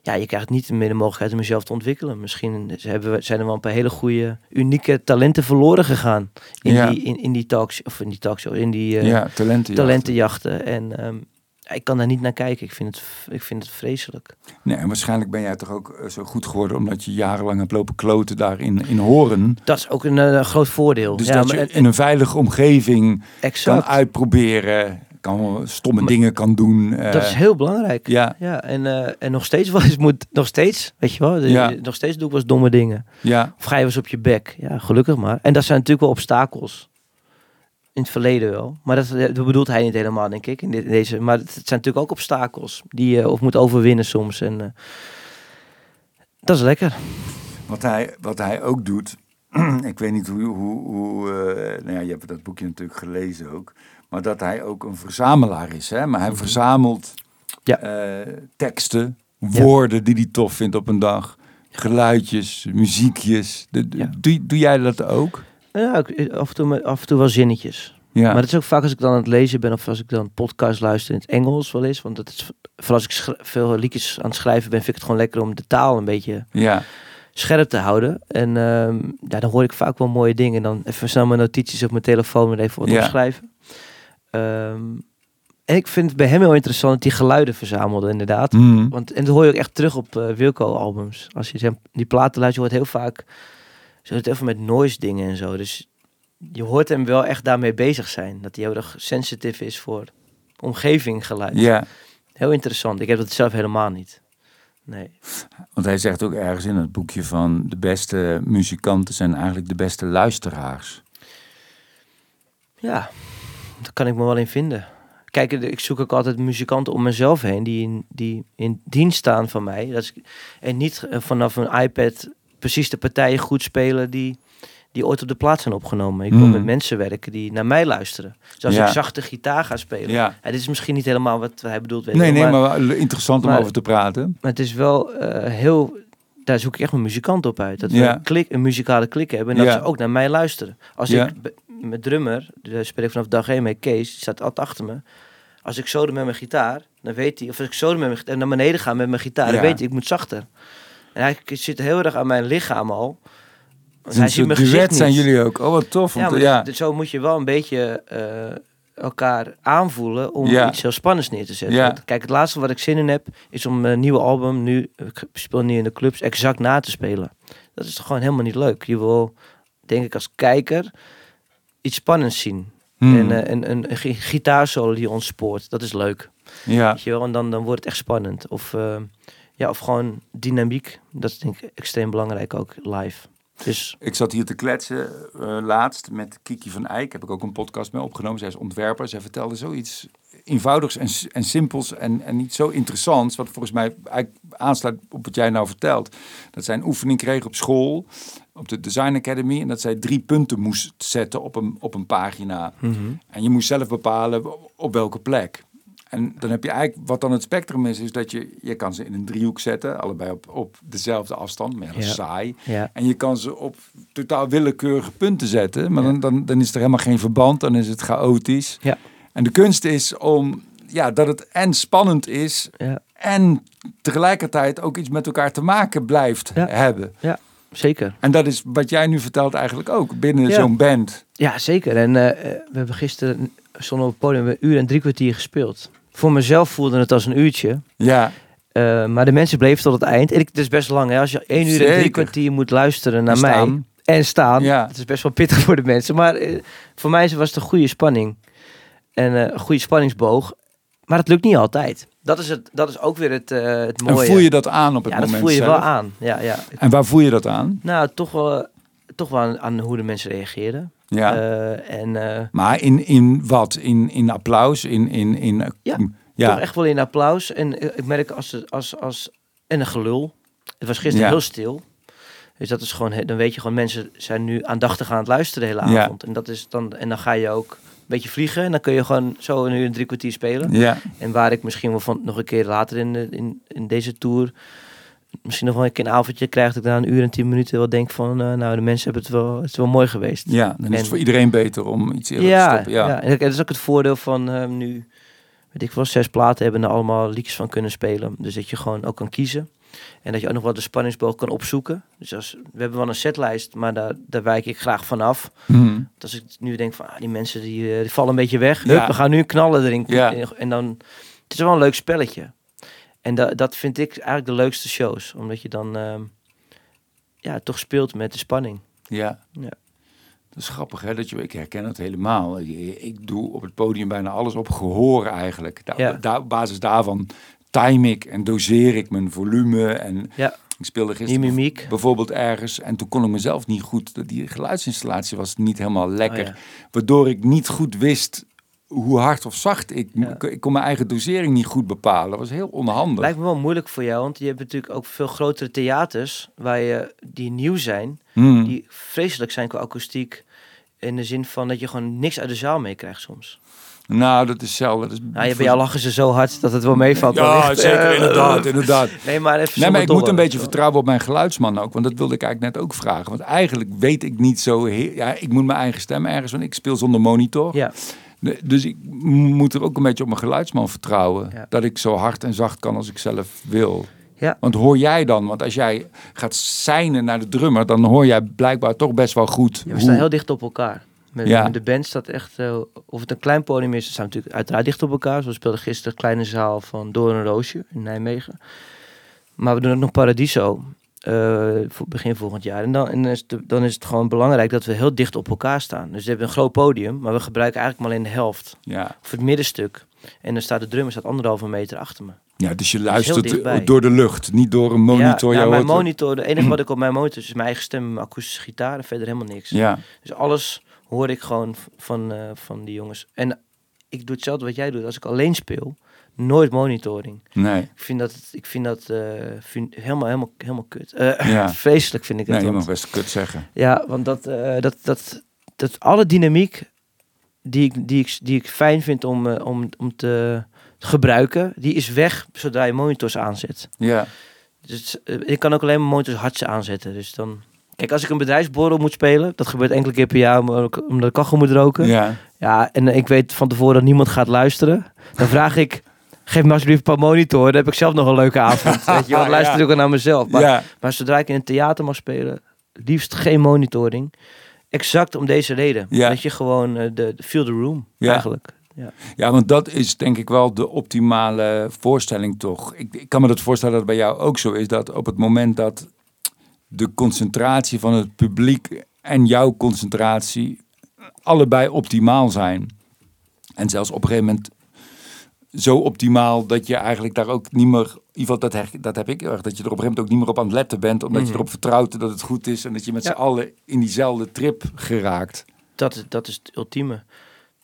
Ja, je krijgt niet meer de mogelijkheid om jezelf te ontwikkelen. Misschien hebben we, zijn er wel een paar hele goede, unieke talenten verloren gegaan. In, Ja. die, in, in die talks, of in die talkshow, in die ja, talenten. talentenjachten. En ehm, ik kan daar niet naar kijken. Ik vind het, ik vind het vreselijk. Nee, en waarschijnlijk ben jij toch ook eh, zo goed geworden omdat je jarenlang hebt lopen kloten daarin in horen. Dat is ook een eh, groot voordeel. Dus ja, dat maar je in een veilige omgeving exact. kan uitproberen, kan stomme Maar- dingen kan doen. eh, dat is heel belangrijk. ja, Ja, en, eh, en nog steeds wel eens moet, nog steeds, weet je wel, de- Ja. nog steeds doe ik wel eens domme dingen. ja, Of ga je wel eens op je bek. Ja, gelukkig maar. En dat zijn natuurlijk wel obstakels. In het verleden wel. Maar dat, dat bedoelt hij niet helemaal, denk ik. In, dit, in deze, maar het zijn natuurlijk ook obstakels die je of moet overwinnen soms. En eh, dat is lekker. Wat hij, wat hij ook doet, ik weet niet hoe, hoe, hoe eh, nou ja, je hebt dat boekje natuurlijk gelezen ook, maar dat hij ook een verzamelaar is. Hè? Maar hij verzamelt Mhm. Ja. eh, teksten, woorden die hij tof vindt op een dag, geluidjes, muziekjes. De- de- Ja. doe, doe jij dat ook? Ja, af en toe, af en toe wel zinnetjes. Ja, Maar dat is ook vaak als ik dan aan het lezen ben of als ik dan podcast luister in het Engels wel eens. Want dat is, vooral als ik veel liedjes aan het schrijven ben, vind ik het gewoon lekker om de taal een beetje ja, scherp te houden. En ehm, ja, dan hoor ik vaak wel mooie dingen. Dan even snel mijn notities op mijn telefoon en even wat Ja. opschrijven. Ehm, en ik vind het bij hem heel interessant dat hij geluiden verzamelde, inderdaad. Mhm. Want, en dat hoor je ook echt terug op eh Wilco-albums. Als je die platen luistert, je hoort heel vaak... Ze het even met noise dingen en zo. Dus je hoort hem wel echt daarmee bezig zijn. Dat hij heel erg sensitief is voor omgeving geluid. ja. Heel interessant. Ik heb dat zelf helemaal niet. Nee. Want hij zegt ook ergens in het boekje van de beste muzikanten zijn eigenlijk de beste luisteraars. Ja, daar kan ik me wel in vinden. Kijk, ik zoek ook altijd muzikanten om mezelf heen die in, die in dienst staan van mij. Dat is, en niet eh, vanaf een iPad precies de partijen goed spelen die, die ooit op de plaats zijn opgenomen. Ik wil Mm. met mensen werken die naar mij luisteren. Dus als Ja. ik zachte gitaar ga spelen. Ja. dit is misschien niet helemaal wat hij bedoelt. Weet Nee, nee, maar interessant om maar- over te praten. maar het is wel eh, heel. Daar zoek ik echt mijn muzikant op uit. Dat we Ja. een, klik, een muzikale klik hebben en dat Ja. ze ook naar mij luisteren. Als ik mijn drummer, daar speel ik vanaf dag 1 mee, Kees, die staat altijd achter me. Als ik zo met mijn gitaar, dan weet hij, of als ik zo met mijn gitaar, naar beneden ga met mijn gitaar, Ja. dan weet hij, ik moet zachter. En hij zit heel erg aan mijn lichaam al. Een hij ziet mijn gezicht zijn jullie ook. Oh, wat tof. Ja, te- ja. dus zo moet je wel een beetje eh, elkaar aanvoelen om Ja. iets heel spannends neer te zetten. Ja. Want Kijk, het laatste wat ik zin in heb, is om een nieuwe album, nu, ik speel nu in de clubs, exact na te spelen. Dat is toch gewoon helemaal niet leuk. Je wil, denk ik als kijker, iets spannends zien. Hmm. En eh, een, een, een gi- gitaarsolo die ons spoort, dat is leuk. ja. Weet je wel? En dan, dan wordt het echt spannend. Of, eh, ja, of gewoon dynamiek, dat is denk ik extreem belangrijk ook live. Dus Ik zat hier te kletsen eh, laatst met Kiki van Eyck. Heb ik ook een podcast mee opgenomen. Zij is ontwerper. Zij vertelde zoiets eenvoudigs en, en simpels en, en niet zo interessants. Wat volgens mij eigenlijk aansluit op wat jij nou vertelt. Dat zij een oefening kreeg op school, op de Design Academy. En dat zij drie punten moest zetten op een, op een pagina. En je moest zelf bepalen op welke plek. En dan heb je eigenlijk, wat dan het spectrum is, is dat je, je kan ze in een driehoek zetten, allebei op, op dezelfde afstand, maar ja, dat is Ja. saai. ja, En je kan ze op totaal willekeurige punten zetten, maar dan, dan, dan is er helemaal geen verband, dan is het chaotisch. Ja. En de kunst is om, ja, dat het en spannend is en tegelijkertijd ook iets met elkaar te maken blijft Ja. Zeker. En dat is wat jij nu vertelt eigenlijk ook binnen Ja. zo'n band. Ja, zeker. En eh, eh, we hebben gisteren stonden op het podium een uur en drie kwartier gespeeld. Voor mezelf voelde het als een uurtje. Ja, Eh, maar de mensen bleven tot het eind. En ik, het is best lang. Hè? Als je één uur en drie kwartier moet luisteren naar mij Staan. en staan. Ja. Het is best wel pittig voor de mensen. Maar voor mij was het een goede spanning. En een goede spanningsboog. Maar het lukt niet altijd. Dat is, het, dat is ook weer het, eh, het en mooie. voel je dat aan op het ja, dat moment voel je zelf? wel aan. Ja, ja. En waar voel je dat aan? Nou, toch wel, toch wel aan, aan hoe de mensen reageren. Ja. Eh, en eh, maar in, in wat? In, in applaus? In, in, in, Ja. ja. toch echt wel in applaus. En ik merk als, als, als en een gelul. Het was gisteren Ja. heel stil. Dus dat is gewoon, dan weet je gewoon, mensen zijn nu aandachtig aan het luisteren de hele Ja. avond. En, dat is dan, en dan ga je ook beetje vliegen. En dan kun je gewoon zo een uur en drie kwartier spelen. Ja. En waar ik misschien wel van nog een keer later in, de, in, in deze tour... Misschien nog wel een keer een avondje krijg dat ik na een uur en tien minuten wel denk van... eh, nou, de mensen hebben het wel, het is wel mooi geweest. ja, dan is En- het voor iedereen beter om iets eerder te Ja, stoppen. Ja. ja. en dat is ook het voordeel van eh, nu, weet ik wel, zes platen hebben er allemaal liedjes van kunnen spelen. Dus dat je gewoon ook kan kiezen. En dat je ook nog wel de spanningsboog kan opzoeken. Dus als, we hebben wel een setlijst, maar daar, daar wijk ik graag vanaf. Dus als ik nu denk van, ah, die mensen die, eh, die vallen een beetje weg. Ja. Hup, we gaan nu knallen erin. Ja. En dan, het is wel een leuk spelletje. En da, dat vind ik eigenlijk de leukste shows. Omdat je dan, ehm, ja, toch speelt met de spanning. Ja. Ja. Dat is grappig, hè? Dat je, ik herken het helemaal. Ik, ik doe op het podium bijna alles op gehoor eigenlijk. Daar, Ja. daar, op basis daarvan time ik en doseer ik mijn volume. En Ja. ik speelde gisteren bijvoorbeeld ergens. En toen kon ik mezelf niet goed... Die geluidsinstallatie was niet helemaal lekker. Oh ja. Waardoor ik niet goed wist hoe hard of zacht ik... Ja. Ik kon mijn eigen dosering niet goed bepalen. Dat was heel onhandig. Lijkt me wel moeilijk voor jou, want je hebt natuurlijk ook veel grotere theaters waar je, die nieuw zijn, Hmm. die vreselijk zijn qua akoestiek. In de zin van dat je gewoon niks uit de zaal meekrijgt soms. Nou, dat is zelden. Dat is Nou, bij jou lachen ze zo hard dat het wel meevalt. Ja, zeker, Eh, inderdaad, inderdaad. Nee, maar even Nee, maar ik moet een beetje vertrouwen op mijn geluidsman ook. Want dat wilde ik eigenlijk net ook vragen. Want eigenlijk weet ik niet zo heel... Ja, ik moet mijn eigen stem ergens... Want ik speel zonder monitor. Ja, Dus ik moet er ook een beetje op mijn geluidsman vertrouwen. Ja. Dat ik zo hard en zacht kan als ik zelf wil. Ja. Want hoor jij dan... Want als jij gaat seinen naar de drummer... Dan hoor jij blijkbaar toch best wel goed ja we hoe... staan heel dicht op elkaar. Met, Ja. de band staat echt, eh, of het een klein podium is, we staan natuurlijk uiteraard dicht op elkaar. We speelden gisteren kleine zaal van Door een Roosje in Nijmegen. Maar we doen ook nog Paradiso, eh, begin volgend jaar. En, dan, en is het, dan is het gewoon belangrijk dat we heel dicht op elkaar staan. Dus we hebben een groot podium, maar we gebruiken eigenlijk maar alleen de helft. Ja. Of het middenstuk. En dan staat de drummer staat anderhalve meter achter me. ja, dus je luistert dichtbij. door de lucht. Niet door een monitor. Ja, ja, mijn monitor, de enige wat ik op mijn monitor is, is mijn eigen stem, mijn akoestische gitaar en verder helemaal niks. Ja, Dus alles hoor ik gewoon van, eh, van die jongens. En ik doe hetzelfde wat jij doet. Als ik alleen speel, nooit monitoring. nee. Ik vind dat, ik vind dat eh, vind, helemaal, helemaal, helemaal kut. Ja. Vreselijk vind ik het. Nee, je want- mag best kut zeggen. ja, want dat, dat, dat, dat alle dynamiek die ik, die ik, die ik fijn vind om, om, om te gebruiken, die is weg zodra je monitors aanzet. Ja. Dus ik kan ook alleen mijn monitors hardste aanzetten. Dus dan... Kijk, als ik een bedrijfsborrel moet spelen, dat gebeurt enkele keer per jaar omdat ik kachel moet roken. Ja. Ja, en eh, ik weet van tevoren dat niemand gaat luisteren. Dan vraag ik, geef me alsjeblieft een paar monitoren. Dan heb ik zelf nog een leuke avond. Weet je, want luister Ja. ook naar mezelf. Maar, ja. maar zodra ik in een theater mag spelen, liefst geen monitoring. Exact om deze reden. Ja. Dat je gewoon eh, de, de feel the room, Ja. eigenlijk. Ja. Ja, want dat is denk ik wel de optimale voorstelling toch. Ik, ik kan me dat voorstellen dat het bij jou ook zo is. Dat op het moment dat de concentratie van het publiek en jouw concentratie allebei optimaal zijn. En zelfs op een gegeven moment zo optimaal dat je eigenlijk daar ook niet meer, in ieder geval dat, her- dat heb ik erg, dat je er op een gegeven moment ook niet meer op aan het letten bent, omdat je Mhm. erop vertrouwt dat het goed is en dat je met Ja. z'n allen in diezelfde trip geraakt. Dat, is- dat is het ultieme.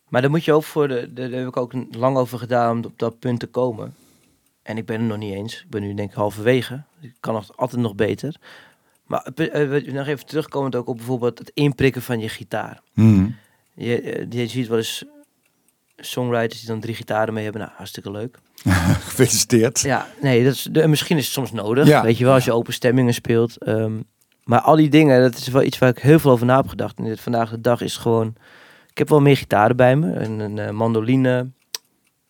Maar daar moet je ook voor, de, daar heb ik ook lang over gedaan om op dat punt te komen. En ik ben er nog niet eens. Ik ben nu denk ik halverwege. Ik kan nog, altijd nog beter. Maar eh, nog even terugkomend ook op bijvoorbeeld het inprikken van je gitaar. Hmm. Je, eh, je ziet wel eens songwriters die dan drie gitaren mee hebben. Nou, hartstikke leuk. Gefeliciteerd. Ja, nee, dat is, de, misschien is het soms nodig. Ja. Weet je wel, als je open stemmingen speelt. Ehm, maar al die dingen, dat is wel iets waar ik heel veel over na heb gedacht. En dit vandaag de dag is gewoon... Ik heb wel meer gitaren bij me. Een, een mandoline.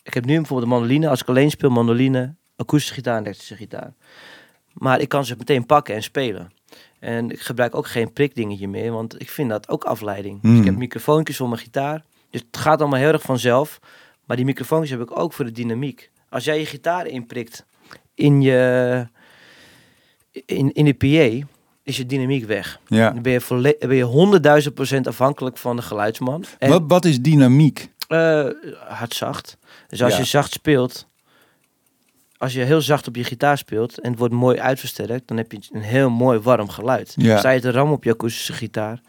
Ik heb nu bijvoorbeeld een mandoline. Als ik alleen speel, mandoline, akoestische gitaar en elektrische gitaar. Maar ik kan ze meteen pakken en spelen. En ik gebruik ook geen prikdingetje meer, want ik vind dat ook afleiding. Dus Hmm. ik heb microfoontjes voor mijn gitaar. Dus het gaat allemaal heel erg vanzelf. Maar die microfoontjes heb ik ook voor de dynamiek. Als jij je gitaar inprikt in je in, in de PA, is je dynamiek weg. Ja. Dan ben je, volle- ben je honderdduizend procent afhankelijk van de geluidsman. En Wat, wat is dynamiek? eh, hard zacht. Dus als Ja. je zacht speelt, als je heel zacht op je gitaar speelt en het wordt mooi uitversterkt, dan heb je een heel mooi warm geluid. Ja. Je te rammen op je akoestische gitaar,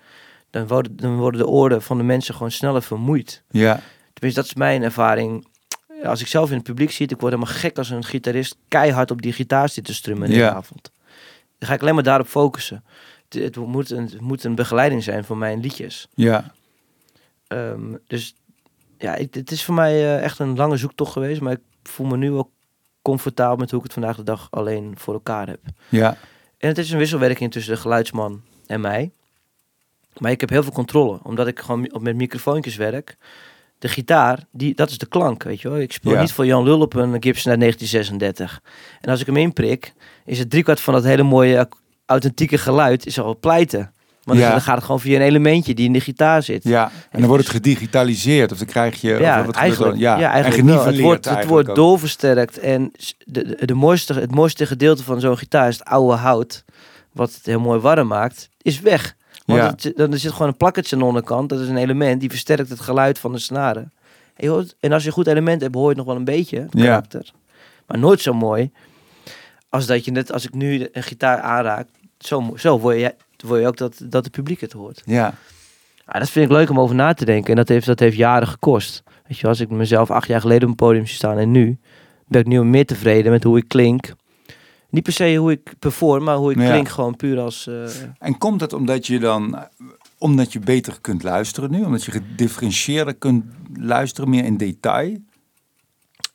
dan worden, dan worden de oren van de mensen gewoon sneller vermoeid. Ja. Tenminste, dat is mijn ervaring. Als ik zelf in het publiek zit, ik word helemaal gek als een gitarist keihard op die gitaar zit te strummen in Ja. de avond. Dan ga ik alleen maar daarop focussen. Het, het moet een, het moet een begeleiding zijn voor mijn liedjes. Ja. Ehm, dus ja, ik, het is voor mij eh, echt een lange zoektocht geweest. Maar ik voel me nu ook comfortabel met hoe ik het vandaag de dag alleen voor elkaar heb. Ja. En het is een wisselwerking tussen de geluidsman en mij. Maar ik heb heel veel controle, omdat ik gewoon mi- met microfoontjes werk. De gitaar, die, dat is de klank, weet je wel. Ik speel Ja. niet voor Jan Lul op een Gibson uit 1936. En als ik hem inprik, is het driekwart van dat hele mooie authentieke geluid is al pleiten. Ja. dan gaat het gewoon via een elementje die in de gitaar zit. Ja. En dan wordt het gedigitaliseerd of dan krijg je... Ja, of wat eigenlijk, ja, ja. eigenlijk wel. Het wordt, het wordt doorversterkt. En de, de, mooiste, het mooiste gedeelte van zo'n gitaar is het oude hout. Wat het heel mooi warm maakt, is weg. Want Ja. het, dan er zit gewoon een plakkertje aan de onderkant. Dat is een element die versterkt het geluid van de snaren. En, hoort, en als je een goed element hebt, hoor je het nog wel een beetje. het Ja. Karakter. Maar nooit zo mooi als dat je net, als ik nu een gitaar aanraak, zo, zo word, je, word je ook dat, dat het publiek het hoort. Ja. Ja, dat vind ik leuk om over na te denken. En dat heeft, dat heeft jaren gekost. Weet je, als ik mezelf acht jaar geleden op een podium zie staan en nu, ben ik nu meer tevreden met hoe ik klink. Niet per se hoe ik perform, maar hoe ik Ja. klink gewoon puur als... eh, En komt dat omdat je dan, eh, omdat je beter kunt luisteren nu? Omdat je gedifferentieerder kunt luisteren, meer in detail?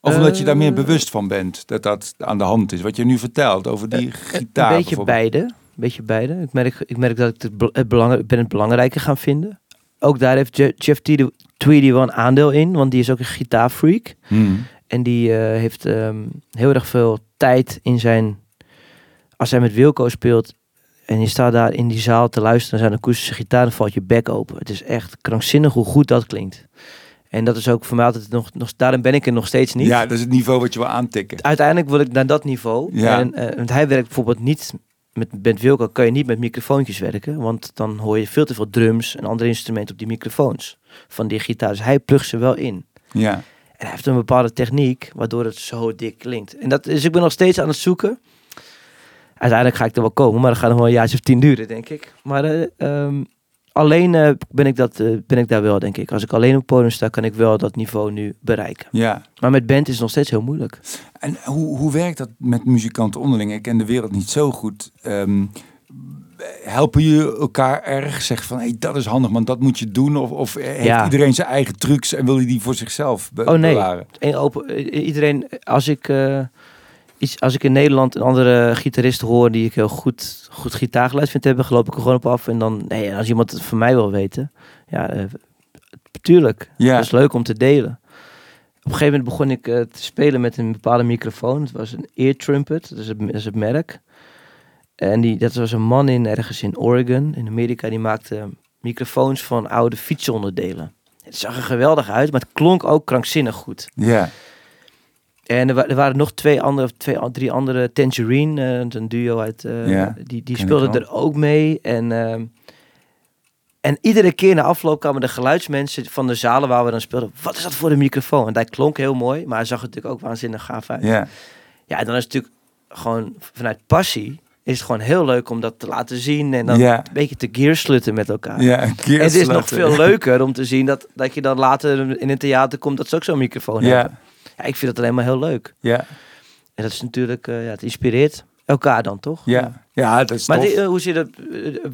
Of omdat je daar meer Eh. bewust van bent dat dat aan de hand is? Wat je nu vertelt over die gitaar een beetje beide. Beetje beide. Ik merk, ik merk dat ik het, bel- het belang, ik ben het belangrijker gaan vinden. Ook daar heeft Je- Jeff Tweedy, wel een aandeel in, want die is ook een gitaarfreak. Hmm. En die eh, heeft ehm, heel erg veel tijd in zijn... Als hij met Wilco speelt en je staat daar in die zaal te luisteren naar zijn akoestische gitaar, dan valt je bek open. Het is echt krankzinnig hoe goed dat klinkt. En dat is ook voor mij altijd nog... nog daarin ben ik er nog steeds niet. Ja, dat is het niveau wat je wil aantikken. Uiteindelijk wil ik naar dat niveau. Ja. En, eh, want hij werkt bijvoorbeeld niet... Met Bent Wilco kan je niet met microfoontjes werken. Want dan hoor je veel te veel drums en andere instrumenten op die microfoons. Van die gitaar. Dus hij plugt ze wel in. Ja. En hij heeft een bepaalde techniek waardoor het zo dik klinkt. En dat is, ik ben nog steeds aan het zoeken. Uiteindelijk ga ik er wel komen, maar dat gaat nog wel een jaartje of tien duren, denk ik. Maar eh, ehm, alleen eh, ben, ik dat, eh, ben ik daar wel, denk ik. Als ik alleen op het podium sta, kan ik wel dat niveau nu bereiken. ja. Maar met band is het nog steeds heel moeilijk. En hoe, hoe werkt dat met muzikanten onderling? Ik ken de wereld niet zo goed. Ehm, helpen je elkaar erg? Zeg van, hey, dat is handig, man, dat moet je doen. Of, of heeft Ja. iedereen zijn eigen trucs en wil je die voor zichzelf be- Oh, nee. bewaren? Open, iedereen, als ik, eh, iets, als ik in Nederland een andere gitarist hoor die ik heel goed, goed gitaargeluid vind hebben, geloof ik er gewoon op af. En dan, nee, als iemand het van mij wil weten, ja, eh, tuurlijk. Ja. Dat is leuk om te delen. Op een gegeven moment begon ik eh, te spelen met een bepaalde microfoon. Het was een ear trumpet, dat is het, dat is het merk. En die, dat was een man in ergens in Oregon, in Amerika, die maakte microfoons van oude fietsonderdelen. Het zag er geweldig uit, maar het klonk ook krankzinnig goed. Ja. En er, wa- er waren nog twee andere, twee, drie andere Tangerine, eh, een duo uit, eh, Ja, die, die speelden er ook mee. En, ehm, En iedere keer na afloop kwamen de geluidsmensen van de zalen waar we dan speelden. Wat is dat voor een microfoon? En dat klonk heel mooi, maar hij zag er natuurlijk ook waanzinnig gaaf uit. Ja. Ja, en dan is het natuurlijk gewoon vanuit passie is het gewoon heel leuk om dat te laten zien en dan Ja. een beetje te gearslutten met elkaar. Ja, En het is nog veel leuker om te zien dat, dat je dan later in een theater komt dat ze ook zo'n microfoon Ja. hebben. Ja, ik vind het alleen maar heel leuk. Ja, En dat is natuurlijk, eh, ja, het inspireert elkaar dan toch? ja. Ja, dat is Maar tof. die, eh, hoe zit het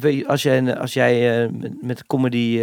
eh, als jij, als jij eh, met, comedy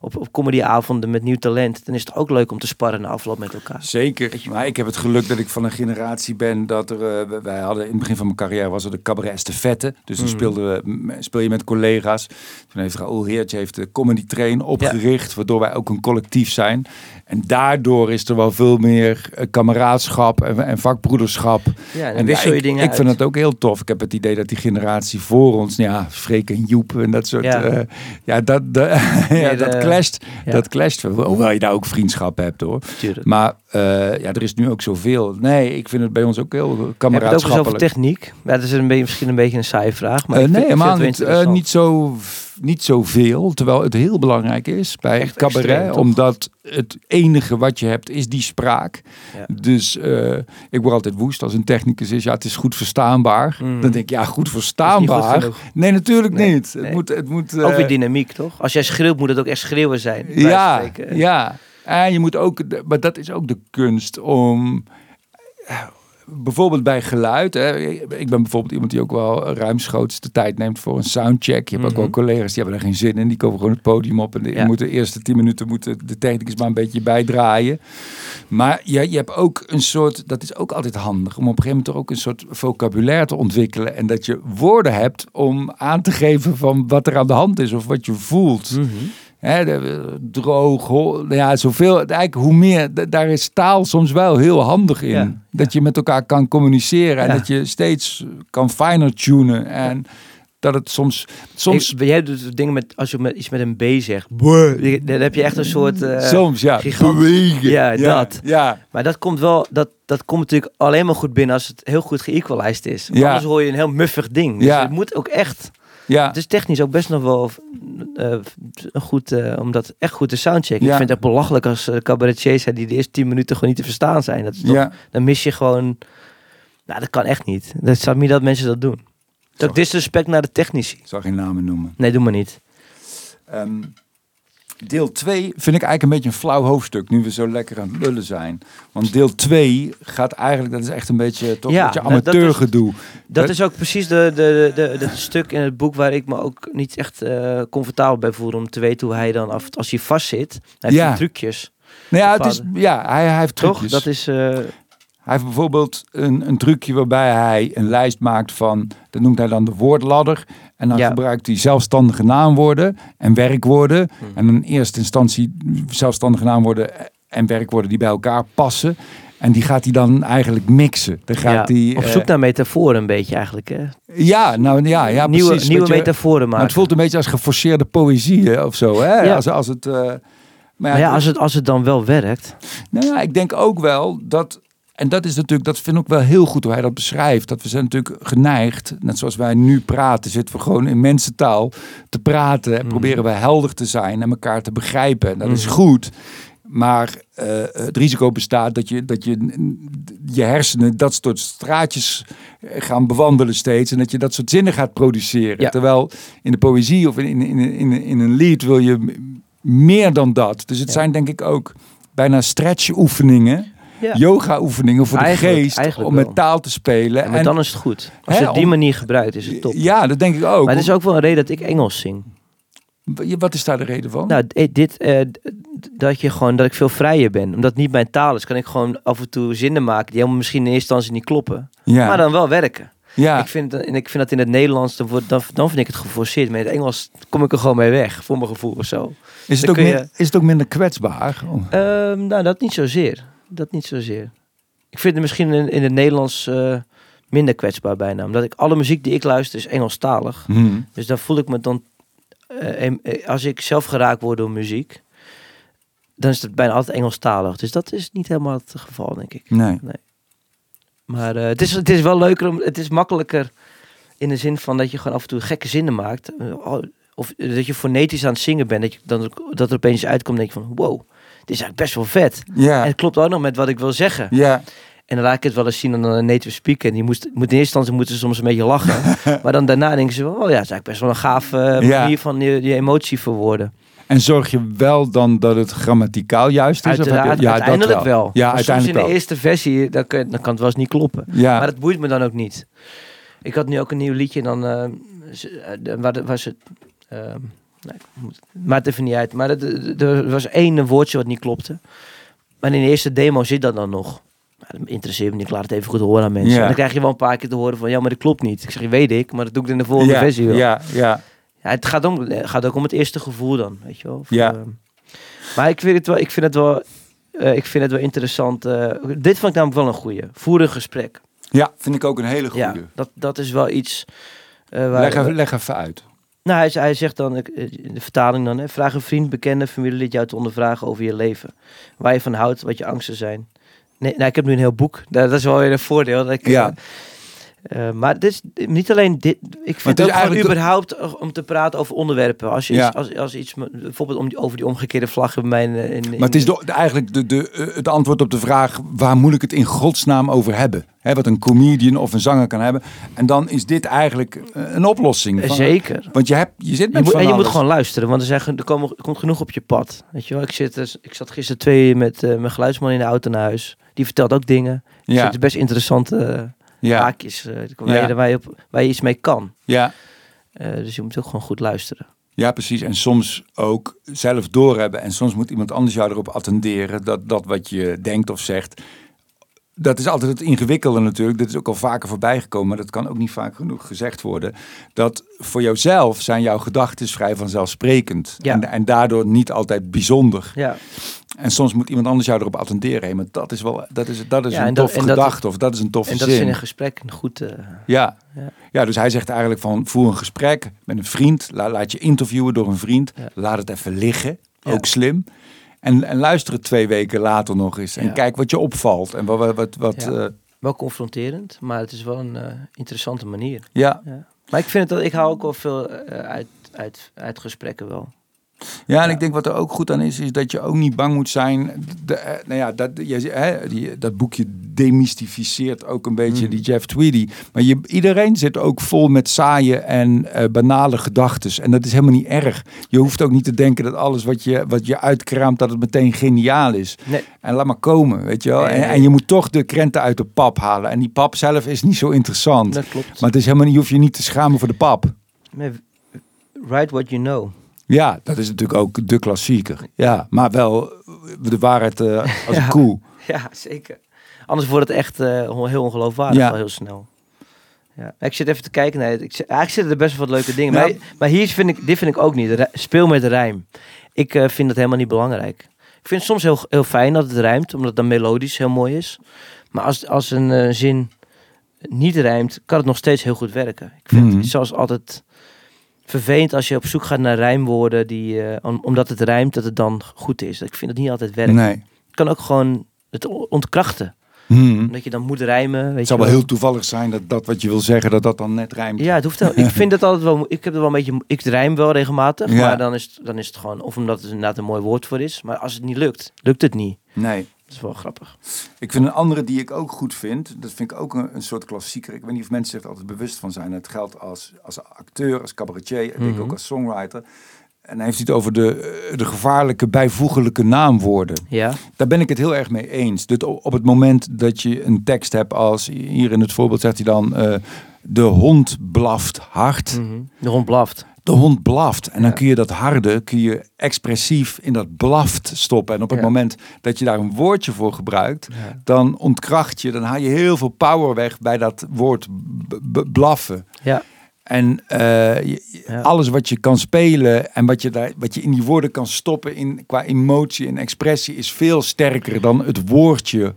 op, op comedyavonden met nieuw talent, dan is het ook leuk om te sparren na afloop met elkaar. Zeker. Maar ik heb het geluk dat ik van een generatie ben dat er. wij hadden in het begin van mijn carrière was er de cabaret estafette. Dus dan Mhm. speelden we, speel je met collega's. Toen heeft Raoul Heertje heeft de comedy train opgericht, waardoor wij ook een collectief zijn. En daardoor is er wel veel meer kameraadschap en, en vakbroederschap. Ja, en En ja, je ik, dingen ik vind het ook heel tof. Ik heb het idee dat die generatie voor ons, ja, Freek en Joep en dat soort, Ja. ja, ja dat, dat, ja, dat eh, clasht. ja. Dat clasht. wel. Hoewel je daar ook vriendschap hebt hoor. Tuurlijk. Maar eh, ja, er is nu ook zoveel. Nee, ik vind het bij ons ook heel Heb je het ook over kameraadschappelijk. techniek? Ja, dat is een beetje, misschien een beetje een saaie vraag. Maar Eh, ik nee, helemaal niet, eh, niet, zo, niet zoveel. Terwijl het heel belangrijk is bij Echt cabaret. extreem, omdat het enige wat je hebt is die spraak. Ja. Dus eh, ik word altijd woest als een technicus is. Ja, het is goed verstaanbaar. Mm. Dan denk ik, ja, goed verstaanbaar. nee, natuurlijk Nee, niet. nee. Het moet, het moet, Ook eh, weer dynamiek, toch? Als jij schreeuwt, moet het ook echt schreeuwen zijn. Ja, ja. En je moet ook, maar dat is ook de kunst om. Bijvoorbeeld bij geluid. Hè. Ik ben bijvoorbeeld iemand die ook wel ruimschoots de tijd neemt voor een soundcheck. Je hebt ook Mhm. wel collega's die hebben er geen zin in. Die komen gewoon het podium op. En Ja. moeten de eerste tien minuten moeten de technicus maar een beetje bijdraaien. Maar je, je hebt ook een soort, dat is ook altijd handig, om op een gegeven moment toch ook een soort vocabulaire te ontwikkelen. En dat je woorden hebt om aan te geven van wat er aan de hand is of wat je voelt. Mhm. Hè, de- droog, nou ja, zoveel. Eigenlijk hoe meer, daar is taal soms wel heel handig in. Ja, Dat je met elkaar kan communiceren en Ja. dat je steeds kan finer tunen. En dat het soms, soms, Ik- jij doet dingen met, als je met, iets met een B zegt. Dan heb je echt een soort... eh, soms ja, bewegen. Ja, dat. Ja, Maar dat komt wel, dat, dat komt natuurlijk alleen maar goed binnen als het heel goed geëqualized is. Ja. Anders hoor je een heel muffig ding. Dus Ja. het moet ook echt. Ja. Het is technisch ook best nog wel eh, goed, eh, om dat echt goed te soundchecken. Ja. Ik vind het belachelijk als uh, cabaretiers zijn die de eerste 10 minuten gewoon niet te verstaan zijn. Dat is toch, ja. Dan mis je gewoon. Nou, dat kan echt niet. Dat staat niet dat mensen dat doen. Ook disrespect naar de technici. Ik zal geen namen noemen. Nee, doe maar niet. Ehm, deel 2 vind ik eigenlijk een beetje een flauw hoofdstuk, nu we zo lekker aan het lullen zijn. Want deel 2 gaat eigenlijk, dat is echt een beetje, toch Ja, een beetje nou, dat is- amateurgedoe. Dat is ook precies de, de, de, de, het stuk in het boek waar ik me ook niet echt eh, comfortabel bij voel. Om te weten hoe hij dan, af, als hij vast zit, hij heeft Ja. trucjes. Nou ja, het is, ja hij, hij heeft Toch? trucjes. Dat is... eh, Hij heeft bijvoorbeeld een, een trucje waarbij hij een lijst maakt van, dat noemt hij dan de woordladder. En dan Ja. gebruikt hij zelfstandige naamwoorden en werkwoorden. Hmm. En in eerste instantie zelfstandige naamwoorden en werkwoorden die bij elkaar passen. En die gaat hij dan eigenlijk mixen. Dan gaat ja, hij, op eh, zoek naar metaforen een beetje eigenlijk. Hè? ja, nou ja, ja nieuwe precies. nieuwe metaforen maar maken. het voelt een beetje als geforceerde poëzie of zo. Hè? Ja. Als, als het, eh, maar maar ja, als het, als het dan wel werkt. Nou ja, ik denk ook wel dat. En dat is natuurlijk, dat vind ik ook wel heel goed hoe hij dat beschrijft. Dat we zijn natuurlijk geneigd, net zoals wij nu praten, zitten we gewoon in mensentaal te praten. En Mhm. proberen we helder te zijn en elkaar te begrijpen. En dat is Mhm. goed. Maar eh, het risico bestaat dat je, dat je je hersenen dat soort straatjes eh, gaan bewandelen steeds. En dat je dat soort zinnen gaat produceren. Ja. Terwijl in de poëzie of in, in, in, in, een lied wil je meer dan dat. Dus het Ja. zijn denk ik ook bijna stretch-oefeningen Ja. yoga-oefeningen voor Eigenlijk- de geest eigenlijk om wel. met taal te spelen. Ja, maar en, dan is het goed. Als Hè, je het op die manier gebruikt, is het top. Ja, dat denk ik ook. Maar het is ook wel een reden dat ik Engels zing. Wat is daar de reden van? Nou, d- dit, eh, dat je gewoon, dat ik veel vrijer ben. Omdat het niet mijn taal is, kan ik gewoon af en toe zinnen maken die helemaal misschien in eerste instantie niet kloppen. ja, Maar dan wel werken. ja. Ik, vind, en ik vind dat in het Nederlands, dan, dan, dan vind ik het geforceerd. Maar in het Engels kom ik er gewoon mee weg, voor mijn gevoel of zo. is, het dan ook je- is het ook minder kwetsbaar? Ehm, nou, dat niet zozeer. Dat niet zozeer. Ik vind het misschien in, in het Nederlands eh, minder kwetsbaar bijna. Omdat ik alle muziek die ik luister is Engelstalig. Hm. Dus dan voel ik me dan... eh, eh, als ik zelf geraakt word door muziek... dan is het bijna altijd Engelstalig. Dus dat is niet helemaal het geval, denk ik. Nee. Maar het, is, het is wel leuker, om, het is makkelijker... in de zin van dat je gewoon af en toe gekke zinnen maakt. Of dat je fonetisch aan het zingen bent, dat, je, dan, dat er opeens uitkomt, denk je van, wow, dit is eigenlijk best wel vet. Ja. En het klopt ook nog met wat ik wil zeggen. Ja. En dan laat ik het wel eens zien aan een native speaker. En die moest, moet in eerste instantie moeten ze soms een beetje lachen. maar dan daarna denken ze, oh ja, het is eigenlijk best wel een gaaf Ja. manier van die, die emotie verwoorden. En zorg je wel dan dat het grammaticaal juist is? Of je- ja, dat uiteindelijk wel. Ja, Maar uiteindelijk in wel. de eerste versie, dan kan, dan kan het wel eens niet kloppen. Ja. Maar dat boeit me dan ook niet. Ik had nu ook een nieuw liedje dan waar was het. ehm, nee, moet, maakt even niet uit. Maar er was één woordje wat niet klopte. Maar in de eerste demo zit dat dan nog. Maar dat interesseert me niet. Ik laat het even goed horen aan mensen. Ja. En dan krijg je wel een paar keer te horen van ja, maar dat klopt niet. Ik zeg, weet ik, maar dat doe ik in de volgende ja, versie wel. Ja, ja. Ja, het gaat, om, het gaat ook om het eerste gevoel dan, weet je wel. Of, Ja. ehm, maar ik vind het wel, ik vind het wel, eh, ik vind het wel interessant. eh, dit vond ik namelijk wel een goeie. Voer een gesprek. ja, vind ik ook een hele goede. Ja, dat, dat is wel iets. eh, waar, leg, even, leg even uit. Nou, hij, hij zegt dan, eh, in de vertaling dan, hè, vraag een vriend, bekende, familielid jou te ondervragen over je leven. Waar je van houdt, wat je angsten zijn. Nee, nou, ik heb nu een heel boek. Dat, dat is wel weer een voordeel. Dat ik, Ja. Eh, eh, maar dit is niet alleen dit. Ik het vind is het gewoon eigenlijk überhaupt eh, om te praten over onderwerpen. Als je Ja. iets, als, als iets, bijvoorbeeld om die, over die omgekeerde vlag bij mij in, Maar het is de, eigenlijk de, de, eh, het antwoord op de vraag... waar moet ik het in godsnaam over hebben? Wat een comedian of een zanger kan hebben. En dan is dit eigenlijk eh, een oplossing. Eh, van- Zeker. Want je, hebt, je zit Je met moet, en je moet gewoon luisteren, want er, zijn, er, komen, er komt genoeg op je pad. Weet je wel? Ik, zit, dus- ik zat gisteren twee uur met eh, mijn geluidsman in de auto naar huis. Die vertelt ook dingen. Er Ja, zitten best interessante eh, ja, haakjes eh, waar, je, waar, je op, waar je iets mee kan. ja. Eh, dus je moet ook gewoon goed luisteren. ja, precies. En soms ook zelf doorhebben. En soms moet iemand anders jou erop attenderen... dat dat wat je denkt of zegt... Dat is altijd het ingewikkelde natuurlijk. Dit is ook al vaker voorbij gekomen, maar dat kan ook niet vaak genoeg gezegd worden. Dat voor jouzelf zijn jouw gedachten vrij vanzelfsprekend. Ja. En, en daardoor niet altijd bijzonder. Ja, En soms moet iemand anders jou erop attenderen. Maar dat is wel, dat is, dat is Ja, een dat- gedachte of dat is een toffe en dat is zin. in een gesprek een goed... eh, ja. Ja. Ja. dus hij zegt eigenlijk van voer een gesprek met een vriend. La- laat je interviewen door een vriend. Ja. Laat het even liggen. Ook slim. En, en luister het twee weken later nog eens. En kijk wat je opvalt. En wat, wat, wat, ja. wel confronterend, maar het is wel een eh, interessante manier. ja. Maar ik vind het, dat ik hou ook wel veel eh, uit, uit, uit gesprekken wel. Ja, en ik denk wat er ook goed aan is, is dat je ook niet bang moet zijn. De, eh, nou ja, dat, je, hè, die, dat boekje demystificeert ook een beetje Mm. die Jeff Tweedy. Maar je, iedereen zit ook vol met saaie en eh, banale gedachten. En dat is helemaal niet erg. Je hoeft ook niet te denken dat alles wat je, wat je uitkraamt, dat het meteen geniaal is. Nee. En laat maar komen, weet je wel. Nee, En, nee. en je moet toch de krenten uit de pap halen. En die pap zelf is niet zo interessant. Dat klopt. Maar het is helemaal niet, je hoeft je niet te schamen voor de pap. Write what you know. Ja, dat is natuurlijk ook de klassieker. Ja, maar wel de waarheid eh, als Ja. een koe. Ja, zeker. Anders wordt het echt eh, heel ongeloofwaardig Ja. al heel snel. Ja. Ik zit even te kijken naar het. Ik eigenlijk zitten er best wel wat leuke dingen. Maar, maar hier vind ik, dit vind ik ook niet. Speel met rijm. Ik eh, vind dat helemaal niet belangrijk. Ik vind het soms heel, heel fijn dat het rijmt, omdat het dan melodisch heel mooi is. Maar als, als een zin niet rijmt, kan het nog steeds heel goed werken. Ik vind Mhm. het zoals altijd vervelend als je op zoek gaat naar rijmwoorden, die, eh, om- omdat het rijmt, dat het dan goed is. Ik vind het niet altijd werken. Nee. Het kan ook gewoon het ontkrachten. Hmm. Dat je dan moet rijmen. Weet Het zou wel heel toevallig zijn dat dat wat je wil zeggen, dat dat dan net rijmt. Ja, het hoeft wel. Ik vind het altijd wel. Ik heb er wel een beetje. Ik rijm wel regelmatig, Ja. maar dan is, het, dan is het gewoon. Of omdat het inderdaad een mooi woord voor is. Maar als het niet lukt, lukt het niet. Nee. Dat is wel grappig. Ik vind een andere die ik ook goed vind, dat vind ik ook een, een soort klassieker. Ik weet niet of mensen zich altijd bewust van zijn. Het geldt als, als acteur, als cabaretier, en ik Mhm. ook als songwriter. En hij heeft het over de, de gevaarlijke bijvoeglijke naamwoorden. Ja. Daar ben ik het heel erg mee eens. Dat op het moment dat je een tekst hebt als, hier in het voorbeeld zegt hij dan, eh, de hond blaft hard. Mhm. De hond blaft. De hond blaft. En dan kun je dat harde, kun je expressief in dat blaft stoppen. En op het moment dat je daar een woordje voor gebruikt, dan ontkracht je, dan haal je heel veel power weg bij dat woord blaffen. Ja. En eh, je- Ja. alles wat je kan spelen en wat je, daar, wat je in die woorden kan stoppen in, qua emotie en expressie is veel sterker dan het woordje.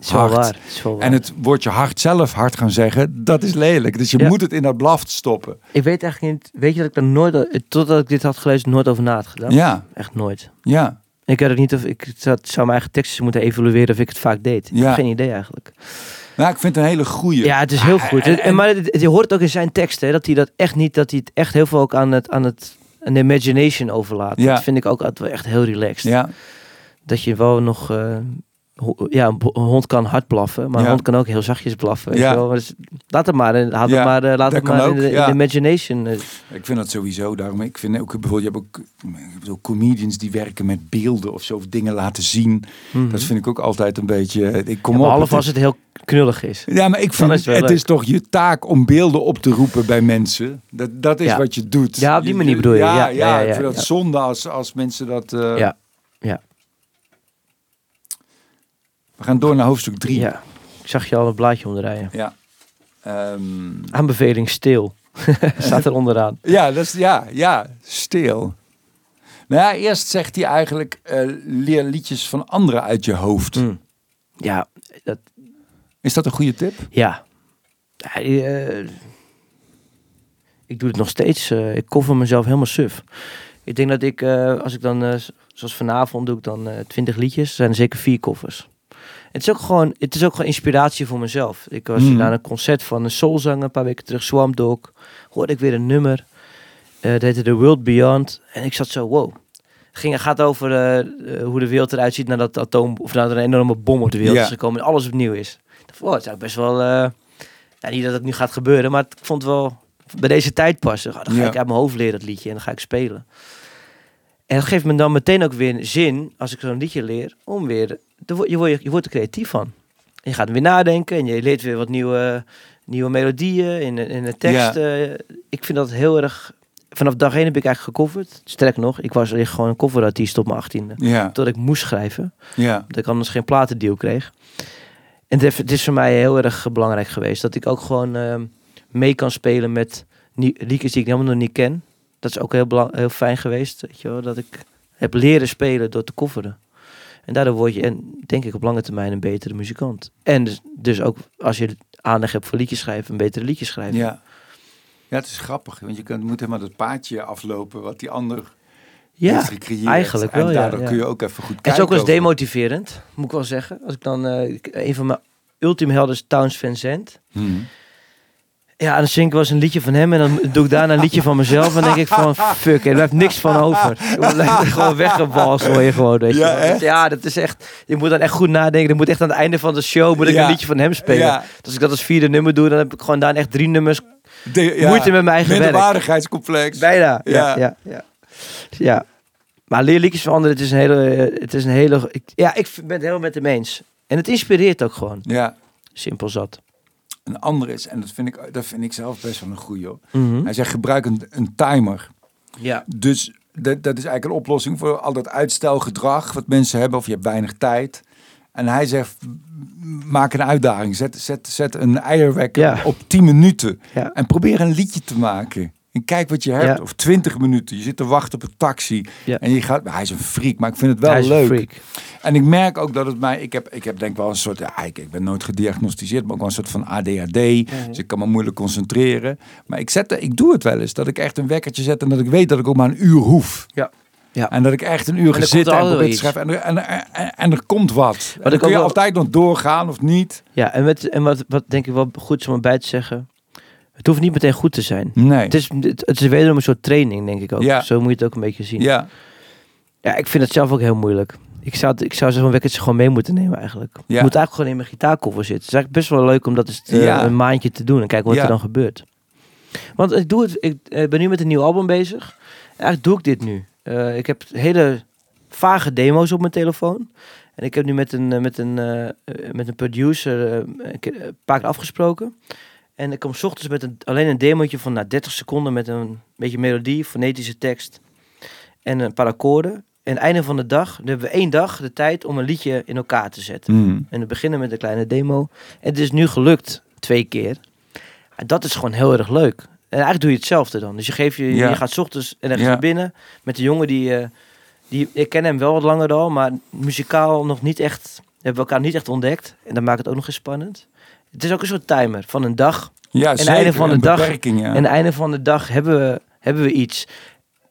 Is Hard. waar. Is wel waar. En het woordje hard zelf hard gaan zeggen, dat is lelijk. Dus je Ja. moet het in dat blaft stoppen. Ik weet eigenlijk niet. Weet je dat ik er nooit. Totdat ik dit had gelezen, nooit over na had gedaan. Ja, Echt nooit. ja. Ik weet ook niet of ik zou, zou mijn eigen teksten moeten evalueren of ik het vaak deed. Ik Ja. heb geen idee eigenlijk. Nou, ik vind het een hele goeie. Ja, het is heel Ah, goed. en- En, maar het- je hoort het ook in zijn teksten hè, dat hij dat echt niet, dat hij het echt heel veel ook aan het, aan het aan de imagination overlaten. Ja. Dat vind ik ook altijd wel echt heel relaxed. Ja, Dat je wel nog... eh, ja, een, hond kan hard blaffen, maar Ja. een hond kan ook heel zachtjes blaffen. Weet Ja. je wel? Dus laat het maar, eh, laat Ja, het maar, eh, laat het maar in, de, in ja. de imagination. eh. ik vind dat sowieso. Daarom, ik vind ook bijvoorbeeld, je hebt ook comedians die werken met beelden of zo, of dingen laten zien. Mhm. Dat vind ik ook altijd een beetje. Ik kom op. behalve als het heel knullig is. Ja, maar ik vind is het, het is toch je taak om beelden op te roepen bij mensen. Dat, dat is wat je doet. Ja, op die manier bedoel je. Ja, Ja, ik vind dat zonde als, als mensen dat... Ja, ja. We gaan door naar hoofdstuk 3. Ja. Ik zag je al een blaadje omdraaien. Ja. Ehm, Aanbeveling stil. Staat er onderaan. ja, dat is, ja, ja, stil. Nou ja, eerst zegt hij eigenlijk, eh, leer liedjes van anderen uit je hoofd. Mm. Ja, dat, Is dat een goede tip? ja. Ja, eh, ik doe het nog steeds. eh, ik koffer mezelf helemaal suf. Ik denk dat ik, als ik dan, zoals vanavond doe ik dan 20 liedjes, zijn er zeker vier koffers. Het is ook gewoon, het is ook gewoon inspiratie voor mezelf. Ik was Mhm. naar een concert van een soulzanger een paar weken terug, Swamp Dog. Hoorde ik weer een nummer. Eh dat heette The World Beyond. En ik zat zo, wow. Het ging, gaat over eh, eh, hoe de wereld eruit ziet nadat atoom of nadat er een enorme bom op de wereld is gekomen en alles opnieuw is. Wow, het is ook best wel. ja, niet dat het nu gaat gebeuren, maar ik vond het wel bij deze tijd passen. Oh, dan ga Ja. ik uit mijn hoofd leren dat liedje en dan ga ik spelen. En dat geeft me dan meteen ook weer zin, als ik zo'n liedje leer, om weer... Je wordt, je wordt er creatief van. En je gaat weer nadenken en je leert weer wat nieuwe, nieuwe melodieën in, de- in de tekst. ik vind dat heel erg... Vanaf dag één heb ik eigenlijk gecoverd. Sterker nog, ik was echt gewoon een coverartiest op mijn achttiende. Ja, Tot ik moest schrijven. ja, Dat ik anders geen platendeal kreeg. En het, heeft- het is voor mij heel erg belangrijk geweest. Dat ik ook gewoon ehm, mee kan spelen met liedjes die ik helemaal nog niet ken. Dat is ook heel, heel fijn geweest. Weet je wel? Dat ik heb leren spelen door te coveren. En daardoor word je, en denk ik op lange termijn, een betere muzikant. En dus, dus ook als je aandacht hebt voor liedjes schrijven, een betere liedjes schrijven. ja. Ja, het is grappig, want je kunt, moet helemaal dat paadje aflopen wat die ander Ja, eigenlijk wel, En daardoor ja. kun je ook even goed Het is kijken. ook wel eens demotiverend, moet ik wel zeggen. Als ik dan, eh, een van mijn ultieme helden is Towns. Hmm. Ja, en dan zing ik wel eens een liedje van hem en dan doe ik daarna een liedje van mezelf. En dan denk ik van, fuck, er blijft niks van over. Je blijft gewoon weggebalst hoor je gewoon, weet je Ja, wel. echt? Ja, dat is echt, je moet dan echt goed nadenken. Dan moet echt aan het einde van de show moet ik Ja. een liedje van hem spelen. Ja. Dus als ik dat als vierde nummer doe, dan heb ik gewoon daar echt drie nummers De, moeite met mijn eigen werk. Minderwaardigheidscomplex. Bijna, Ja. ja. Ja, ja, ja. Maar leer liedjes van anderen, het is een hele, het is een hele, ik, ja, ik ben het helemaal met hem eens. En het inspireert ook gewoon, Ja, simpel zat. Een ander is, en dat vind ik, dat vind ik zelf best wel een goeie hoor. Mhm. Hij zegt gebruik een, een timer. Ja. Dus dat, dat is eigenlijk een oplossing voor al dat uitstelgedrag wat mensen hebben of je hebt weinig tijd. En hij zegt maak een uitdaging. Zet, zet, zet een eierwekker Ja. op 10 minuten. Ja. En probeer een liedje te maken. En kijk wat je hebt. Ja. Of 20 minuten. Je zit te wachten op een taxi. Ja. En je gaat. Hij is een freak, maar ik vind het wel Hij is een leuk. freak. En ik merk ook dat het mij. Ik heb, ik heb denk wel een soort. Ja, ik, ik ben nooit gediagnosticeerd, maar ook wel een soort van ADHD. Dus ik kan me moeilijk concentreren. Maar ik, zet, ik doe het wel eens. Dat ik echt een wekkertje zet en dat ik weet dat ik ook maar een uur hoef. Ja. Ja. En dat ik echt een uur ga zitten en probeer te schrijven. En er, en, en, en er komt wat. Ik dan kun je wel- altijd nog doorgaan of niet. Ja, en, met, en wat, wat denk ik wel goed is om erbij te zeggen. Het hoeft niet meteen goed te zijn. Nee. Het is, het, het is wederom een soort training, denk ik ook. Ja. Zo moet je het ook een beetje zien. Ja. Ja, ik vind het zelf ook heel moeilijk. Ik zou, ik zou zo'n wekkertje gewoon mee moeten nemen eigenlijk. Ja. Ik moet eigenlijk gewoon in mijn gitaarkoffer zitten. Het is eigenlijk best wel leuk om dat eens te- Ja. een maandje te doen en kijken wat Ja. er dan gebeurt. Want ik, doe het, ik eh, ben nu met een nieuw album bezig. Eigenlijk doe ik dit nu. Eh, ik heb hele vage demo's op mijn telefoon. En ik heb nu met een, eh, met een, met een producer een paar keer afgesproken. En ik kom 's ochtends met een, alleen een demootje van nou, 30 seconden met een beetje melodie, fonetische tekst en een paar akkoorden. En einde van de dag, dan hebben we één dag de tijd om een liedje in elkaar te zetten. Hmm. En we beginnen met een kleine demo. En het is nu gelukt twee keer. En dat is gewoon heel erg leuk. En eigenlijk doe je hetzelfde dan. Dus je, geeft je, Ja. je gaat 's ochtends en ergens Ja. binnen met de jongen die, eh, die... Ik ken hem wel wat langer al, maar muzikaal nog niet echt... Hebben we elkaar niet echt ontdekt. En dat maakt het ook nog eens spannend. Het is ook een soort timer van een dag. Ja, het zeker. einde van de Een dag- beperking, ja. En einde van de dag hebben we, hebben we iets.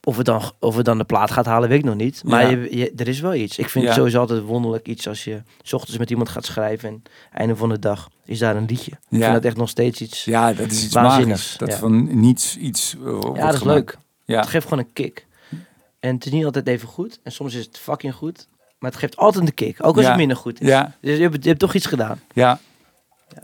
Of het, dan, of het dan de plaat gaat halen, weet ik nog niet. Maar Ja. je, je- er is wel iets. Ik vind Ja. het sowieso altijd wonderlijk iets als je 's ochtends met iemand gaat schrijven. En einde van de dag is daar een liedje. Ik Ja. vind dat echt nog steeds iets. Ja, dat is iets magisch. Dat ja. van niets iets. eh, ja, dat is gemaakt. leuk. Ja. Het geeft gewoon een kick. En het is niet altijd even goed. En soms is het fucking goed. Maar het geeft altijd een kick. Ook als het minder goed is. Ja, Dus je hebt, je hebt toch iets gedaan. ja.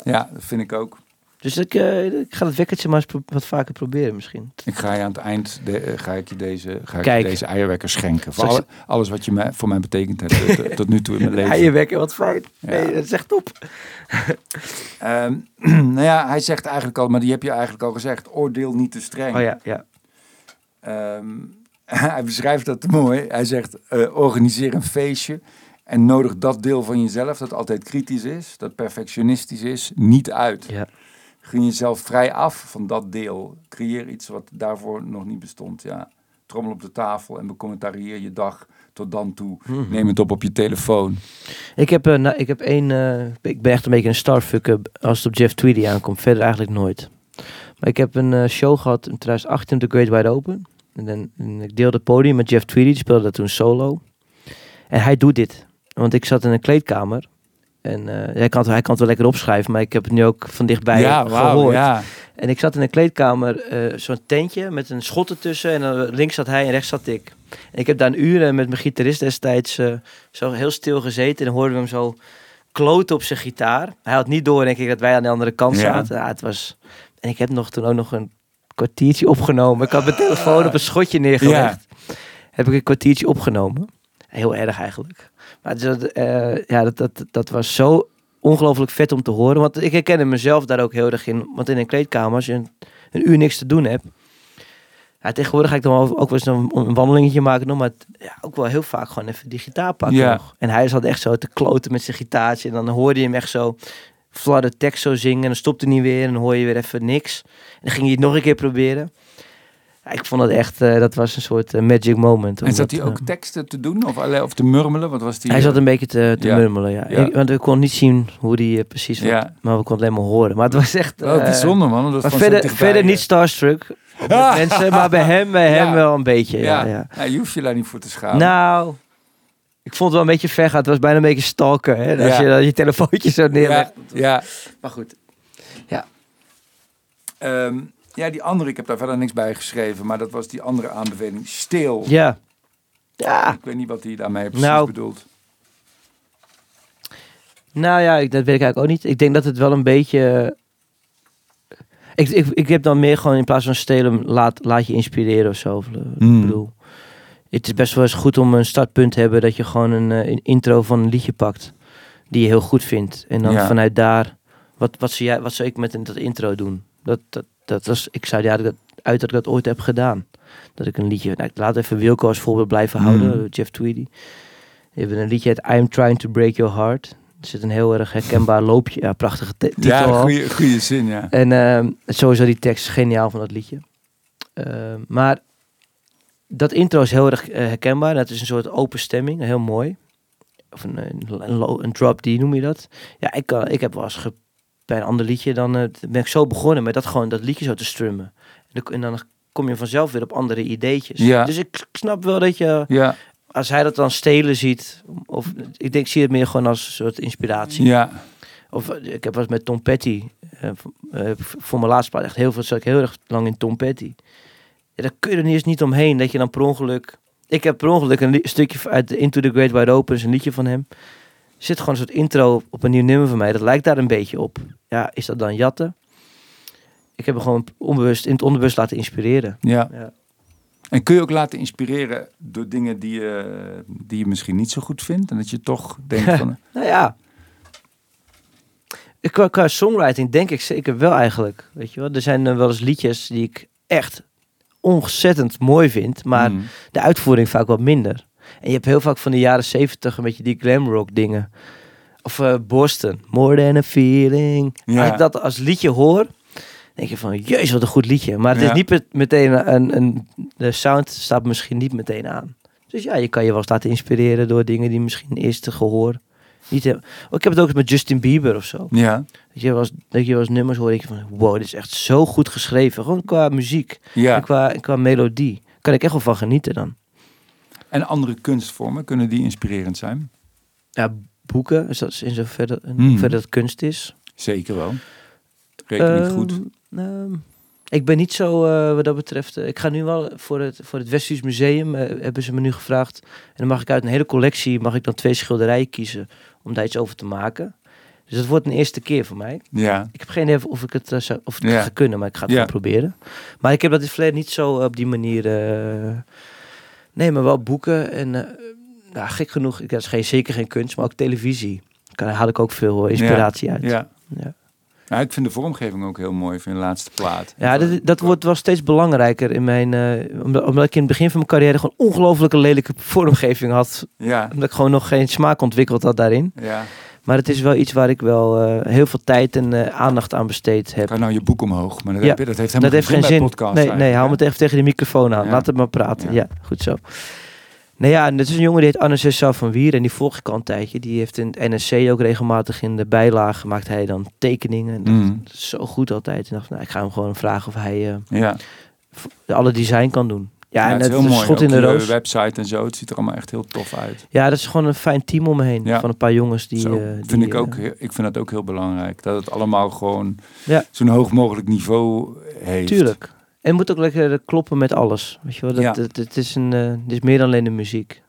Ja, dat vind ik ook. Dus ik, eh, ik ga het wekkertje maar eens wat vaker proberen misschien. Ik ga je aan het eind de, eh, ga ik je deze, ga ik je deze eierwekker schenken. Voor alle- alles wat je mij, voor mij betekend hebt eh, tot, tot nu toe in mijn leven. Wekken, wat fijn. Ja. Nee, dat is echt top. Nou ja, hij zegt eigenlijk al, maar die heb je eigenlijk al gezegd. Oordeel niet te streng. Oh ja, ja. Ehm, hij beschrijft dat mooi. Hij zegt, eh, organiseer een feestje en nodig dat deel van jezelf dat altijd kritisch is, dat perfectionistisch is, niet uit. ja. Gun jezelf vrij af van dat deel. Creëer iets wat daarvoor nog niet bestond. Ja. Trommel op de tafel en becommentarieer je dag tot dan toe. Mhm. Neem het op op je telefoon. Ik heb, nou, ik heb één... eh, ik ben echt een beetje een starfucker als het op Jeff Tweedy aankomt. Verder eigenlijk nooit. Maar ik heb een eh, show gehad in 2018 op de Great Wide Open. En, dan, en ik deelde het podium met Jeff Tweedy. Die speelde dat toen solo. En hij doet dit. Want ik zat in een kleedkamer. En eh, hij, kan het, hij kan het wel lekker opschrijven. Maar ik heb het nu ook van dichtbij ja, gehoord. ja. En ik zat in een kleedkamer, eh, zo'n tentje met een schot ertussen. En dan links zat hij en rechts zat ik. En ik heb daar een uur met mijn gitarist destijds eh, zo heel stil gezeten. En dan hoorden we hem zo kloten op zijn gitaar. Hij had niet door, denk ik, dat wij aan de andere kant zaten. Ja, het was... En ik heb nog toen ook nog een kwartiertje opgenomen. Ik had mijn telefoon op een schotje neergelegd. Heb ik een kwartiertje opgenomen. Heel erg eigenlijk. Maar dat, eh, ja, dat, dat, dat was zo ongelooflijk vet om te horen. Want ik herkende mezelf daar ook heel erg in. Want in een kleedkamer, als je een, een uur niks te doen hebt. Ja, tegenwoordig ga ik dan wel ook wel eens een, een wandelingetje maken. nog, Maar het- ja, ook wel heel vaak gewoon even die gitaar pakken Ja. nog. En hij zat echt zo te kloten met zijn gitaartje. En dan hoorde je hem echt zo fladder tekst zo zingen. En dan stopte hij niet weer. En dan hoor je weer even niks. En dan ging hij het nog een keer proberen. Ja, ik vond dat echt, eh, dat was een soort eh, magic moment. En zat hij ook eh, teksten te doen of, of te murmelen? Wat was die? hij zat een beetje te, te Ja. murmelen, ja. Ja. Ik- want we konden niet zien hoe die precies was. Ja. Maar we konden alleen maar horen. Maar het was echt... Wel bijzonder man. Dat maar verder, verder niet starstruck. Mensen, maar bij hem, bij hem Ja. wel een beetje. Ja. Ja, Ja, ja. je hoeft je daar niet voor te schamen. Nou, ik vond het wel een beetje ver gaan. Het was bijna een beetje stalken. Hè? Als Ja. je je telefoontje zo neerlegt. ja, ja. Maar goed. Ehm, ja, die andere, ik heb daar verder niks bij geschreven, maar dat was die andere aanbeveling. Stil. Ja. Ja. Ik weet niet wat hij daarmee precies Nou, bedoelt. Nou ja, ik, dat weet ik eigenlijk ook niet. Ik denk dat het wel een beetje... Ik, ik, ik heb dan meer gewoon in plaats van stelen, laat, laat je inspireren of zo. Of, eh, Hmm. Ik bedoel, het is best wel eens goed om een startpunt te hebben dat je gewoon een, eh, een intro van een liedje pakt die je heel goed vindt. En dan Ja. vanuit daar, wat, wat, zou jij, wat zou ik met een, dat intro doen? Dat, dat, dat was, ik zou ja, dat, uit dat ik dat ooit heb gedaan. Dat ik een liedje, nou, ik laat even Wilco als voorbeeld blijven houden, Hmm. Jeff Tweedy. We hebben een liedje uit I'm Trying to Break Your Heart. Er zit een heel erg herkenbaar loopje, ja, prachtige te- titel Ja, goede, goede zin, ja. En ehm, sowieso die tekst geniaal van dat liedje. Ehm, maar dat intro is heel erg eh, herkenbaar. Dat is een soort open stemming, heel mooi. Of een, een, een, low- een drop D noem je dat. Ja, ik, kan, ik heb wel eens bij een ander liedje, dan eh, ben ik zo begonnen met dat gewoon dat liedje zo te strummen. En dan, en dan kom je vanzelf weer op andere ideetjes. Ja. Dus ik snap wel dat je, Ja, als hij dat dan stelen ziet, of ik denk, ik zie het meer gewoon als een soort inspiratie. ja. Of eh, ik heb eens met Tom Petty. eh, voor mijn laatste plaat echt heel veel. Zat ik heel erg lang in Tom Petty. Ja, daar kun je er niet eens niet omheen. Dat je dan per ongeluk. Ik heb per ongeluk een stukje uit Into the Great Wide Open. is een liedje van hem. Er zit gewoon een soort intro op een nieuw nummer van mij. Dat lijkt daar een beetje op. Ja, is dat dan jatten? Ik heb me gewoon onbewust, in het onbewust laten inspireren. ja. Ja. En kun je ook laten inspireren door dingen die je, die je misschien niet zo goed vindt? En dat je toch denkt van... Nou ja. Qua, qua songwriting denk ik zeker wel eigenlijk. Weet je wel? Er zijn eh, wel eens liedjes die ik echt ontzettend mooi vind. Maar Hmm. de uitvoering vaak wat minder. En je hebt heel vaak van de jaren zeventig een beetje die glam rock dingen. Of eh, Boston, More Than a Feeling. Ja. Als ik dat als liedje hoor, denk je van, jezus wat een goed liedje. Maar het Ja. is niet met- meteen een, een, de sound staat misschien niet meteen aan. Dus ja, je kan je wel eens laten inspireren door dingen die misschien eerst te gehoor niet hebben. Oh, ik heb het ook eens met Justin Bieber of zo. Ja, Dat je wel eens, dat je wel eens nummers hoort, denk je van, wow, dit is echt zo goed geschreven. Gewoon qua muziek ja. en qua, en qua melodie. Kan ik echt wel van genieten dan. En andere kunstvormen, kunnen die inspirerend zijn? Ja, boeken, is dat in zoverre, in Hmm. dat kunst is. Zeker wel. Reken niet Ehm, goed. ehm, Ik ben niet zo eh, wat dat betreft. eh, ik ga nu wel voor het, voor het Westfries Museum. eh, hebben ze me nu gevraagd. En dan mag ik uit een hele collectie. mag ik dan twee schilderijen kiezen. om daar iets over te maken. Dus dat wordt een eerste keer voor mij. Ja, Ik heb geen idee of ik het, zou, of het Ja. ga kunnen, maar ik ga het Ja. proberen. Maar ik heb dat in het verleden niet zo op die manier. Nee, maar wel boeken. En eh, nou, gek genoeg, ik, dat is geen, zeker geen kunst, maar ook televisie. Daar haal ik ook veel eh, inspiratie uit. ja. Ja. Ik vind de vormgeving ook heel mooi van je laatste plaat. Ja, dat, dat wordt wel steeds belangrijker in mijn. eh, omdat, omdat ik in het begin van mijn carrière gewoon ongelooflijke lelijke vormgeving had. Ja, Omdat ik gewoon nog geen smaak ontwikkeld had daarin. ja. Maar het is wel iets waar ik wel eh, heel veel tijd en eh, aandacht aan besteed heb. Ga nou je boek omhoog, maar dat, Ja, heb je, dat heeft helemaal Dat heeft geen zin. podcast nee, nee, hou me even tegen de microfoon aan. Laat het maar praten. Ja. Goed zo. Nou ja, en het is een jongen die heet Anne van Wier. En die volg ik al een tijdje. Die heeft in het NSC ook regelmatig in de bijlage maakt hij dan tekeningen. En dat Mm, is zo goed altijd. En dacht, nou, ik ga hem gewoon vragen of hij eh, ja. alle design kan doen. Ja, Ja, en het is heel mooi. schot in Ook de roos. website en zo, het ziet er allemaal echt heel tof uit. Ja, dat is gewoon een fijn team om me heen. Ja. Van een paar jongens die... Zo, eh, vind die, ik ook. eh, heel- Ik vind dat ook heel belangrijk. Dat het allemaal gewoon Ja. zo'n hoog mogelijk niveau heeft. Tuurlijk. En moet ook lekker eh, kloppen met alles. Weet je wel, dat, Ja. het, het is een, eh, het is meer dan alleen de muziek.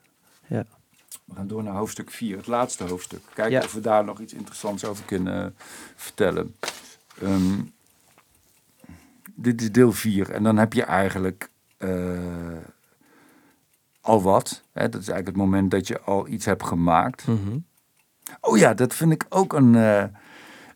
We gaan door naar hoofdstuk 4, het laatste hoofdstuk. Kijken Ja. of we daar nog iets interessants over kunnen vertellen. Ehm, dit is deel 4 en dan heb je eigenlijk eh, al wat. Hè? Dat is eigenlijk het moment dat je al iets hebt gemaakt. Mhm. Oh ja, dat vind ik ook een, eh,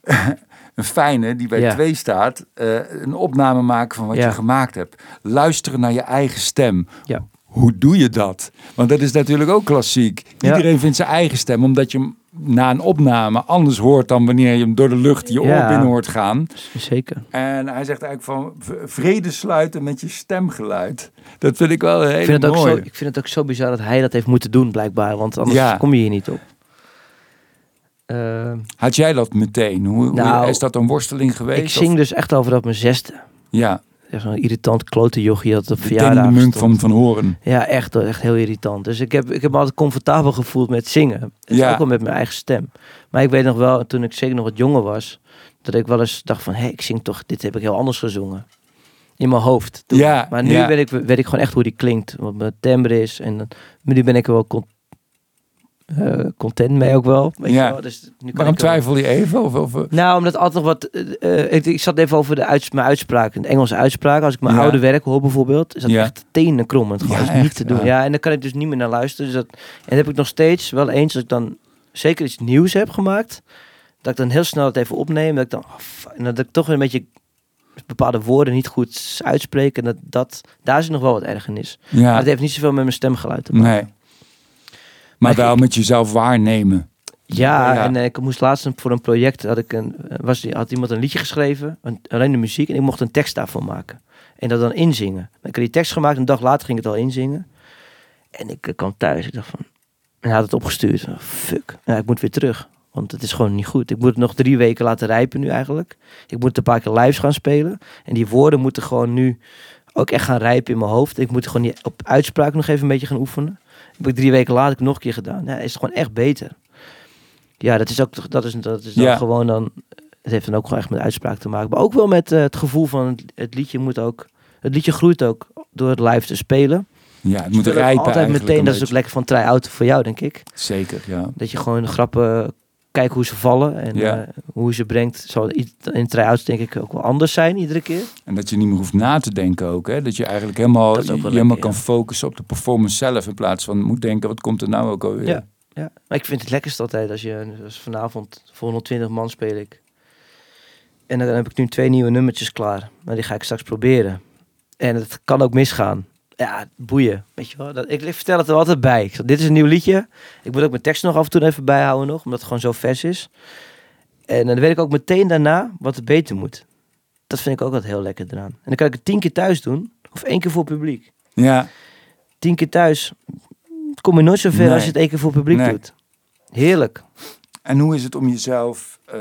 een fijne die bij Ja. twee staat. Eh, een opname maken van wat Ja. je gemaakt hebt. Luisteren naar je eigen stem. Ja. Hoe doe je dat? Want dat is natuurlijk ook klassiek. Iedereen vindt zijn eigen stem, omdat je hem na een opname anders hoort dan wanneer je hem door de lucht je Ja. oor binnen hoort gaan. Zeker. En hij zegt eigenlijk van vrede sluiten met je stemgeluid. Dat vind ik wel Ik vind, het ook mooie. zo, ik vind het ook zo bizar dat hij dat heeft moeten doen, blijkbaar. Want anders Ja. kom je hier niet op. Eh, Had jij dat meteen? Hoe, hoe- Nou, is dat een worsteling geweest? ik zing of- dus echt al vanaf mijn zesde. Ja, Zo'n irritant klote jochie dat op verjaardag de munk van, van Horen. Ja, echt, echt heel irritant. Dus ik heb, ik heb me altijd comfortabel gevoeld met zingen. Ja. Ook wel met mijn eigen stem. Maar ik weet nog wel, toen ik zeker nog wat jonger was, dat ik wel eens dacht van, hé, ik zing toch, dit heb ik heel anders gezongen. In mijn hoofd. toen. Ja, maar nu ja. weet, ik, weet ik gewoon echt hoe die klinkt. Wat mijn timbre is. En nu ben ik er wel eh, content mee ook wel. Weet Ja. wel? Dus nu Waarom twijfel je even? Of, of, nou, omdat altijd wat. eh, eh, ik, ik zat even over de uits, mijn uitspraak, de Engelse uitspraak. Als ik mijn Ja. oude werk hoor bijvoorbeeld, is dat Ja. echt tenenkrommend. Gewoon Ja, dat is niet echt, te doen. ja. En dan kan ik dus niet meer naar luisteren. Dus dat, en dat heb ik nog steeds wel eens als ik dan zeker iets nieuws heb gemaakt, dat ik dan heel snel het even opneem. Dat ik dan, oh, en dat ik toch een beetje bepaalde woorden niet goed uitspreek. En dat, dat daar zit nog wel wat ergernis. Maar ja, het heeft niet zoveel met mijn stemgeluid te maken. nee. Maar wel met jezelf waarnemen. Ja, Ja. en eh, ik moest laatst voor een project had ik een was had iemand een liedje geschreven, een, alleen de muziek en ik mocht een tekst daarvan maken en dat dan inzingen. Ik had die tekst gemaakt, een dag later ging ik het al inzingen en ik eh, kwam thuis. Ik dacht van en hij had het opgestuurd. Fuck, ja, ik moet weer terug, want het is gewoon niet goed. Ik moet het nog drie weken laten rijpen nu eigenlijk. Ik moet een paar keer lives gaan spelen en die woorden moeten gewoon nu ook echt gaan rijpen in mijn hoofd. Ik moet gewoon die op uitspraak nog even een beetje gaan oefenen. Heb ik drie weken later nog een keer gedaan. Ja, is het gewoon echt beter. Ja, dat is ook dat is, dat is dan Ja. gewoon dan. Het heeft dan ook gewoon echt met uitspraak te maken. Maar ook wel met eh, het gevoel van het, het liedje moet ook. Het liedje groeit ook door het live te spelen. Ja, het moet rijpen Altijd meteen, een dat is ook lekker van try-out voor jou, denk ik. Zeker, ja. Dat je gewoon de grappen kijkt hoe ze vallen. En Ja. eh, hoe ze brengt. Zal in try-outs denk ik ook wel anders zijn iedere keer. En dat je niet meer hoeft na te denken ook. Hè? Dat je eigenlijk helemaal, je helemaal kan focussen op de performance zelf. In plaats van moet denken, wat komt er nou ook alweer? Ja. Ja, maar ik vind het lekkerst altijd als je als vanavond voor 120 man speel ik. En dan heb ik nu twee nieuwe nummertjes klaar. Maar die ga ik straks proberen. En het kan ook misgaan. Ja, boeien. Weet je wel? Dat, ik vertel het er altijd bij. Ik dit is een nieuw liedje. Ik moet ook mijn tekst nog af en toe even bijhouden nog. Omdat het gewoon zo vers is. En dan weet ik ook meteen daarna wat er beter moet. Dat vind ik ook altijd heel lekker eraan. En dan kan ik het tien keer thuis doen. Of één keer voor publiek. Ja, Tien keer thuis. Kom je nooit zo ver Nee. als je het één keer voor publiek Nee. doet. Heerlijk. En hoe is het om jezelf, eh,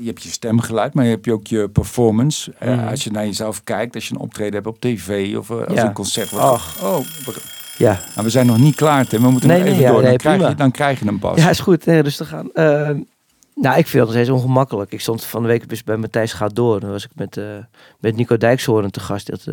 je hebt je stemgeluid, maar je hebt je ook je performance. Eh, Mhm. Als je naar jezelf kijkt, als je een optreden hebt op tv of eh, als Ja. een concert wordt. Ach. Oh, Ja, nou, we zijn nog niet klaar, Tim. We moeten Nee, nog nee, even ja, door. Dan, nee, krijg je, dan krijg je hem pas. ja is goed. Nee, rustig aan. Eh, Nou, ik vind het nog steeds ongemakkelijk. Ik stond van de week dus bij Matthijs Gaat Door. Dan was ik met, met Nico Dijkshoorn te gast. Dat,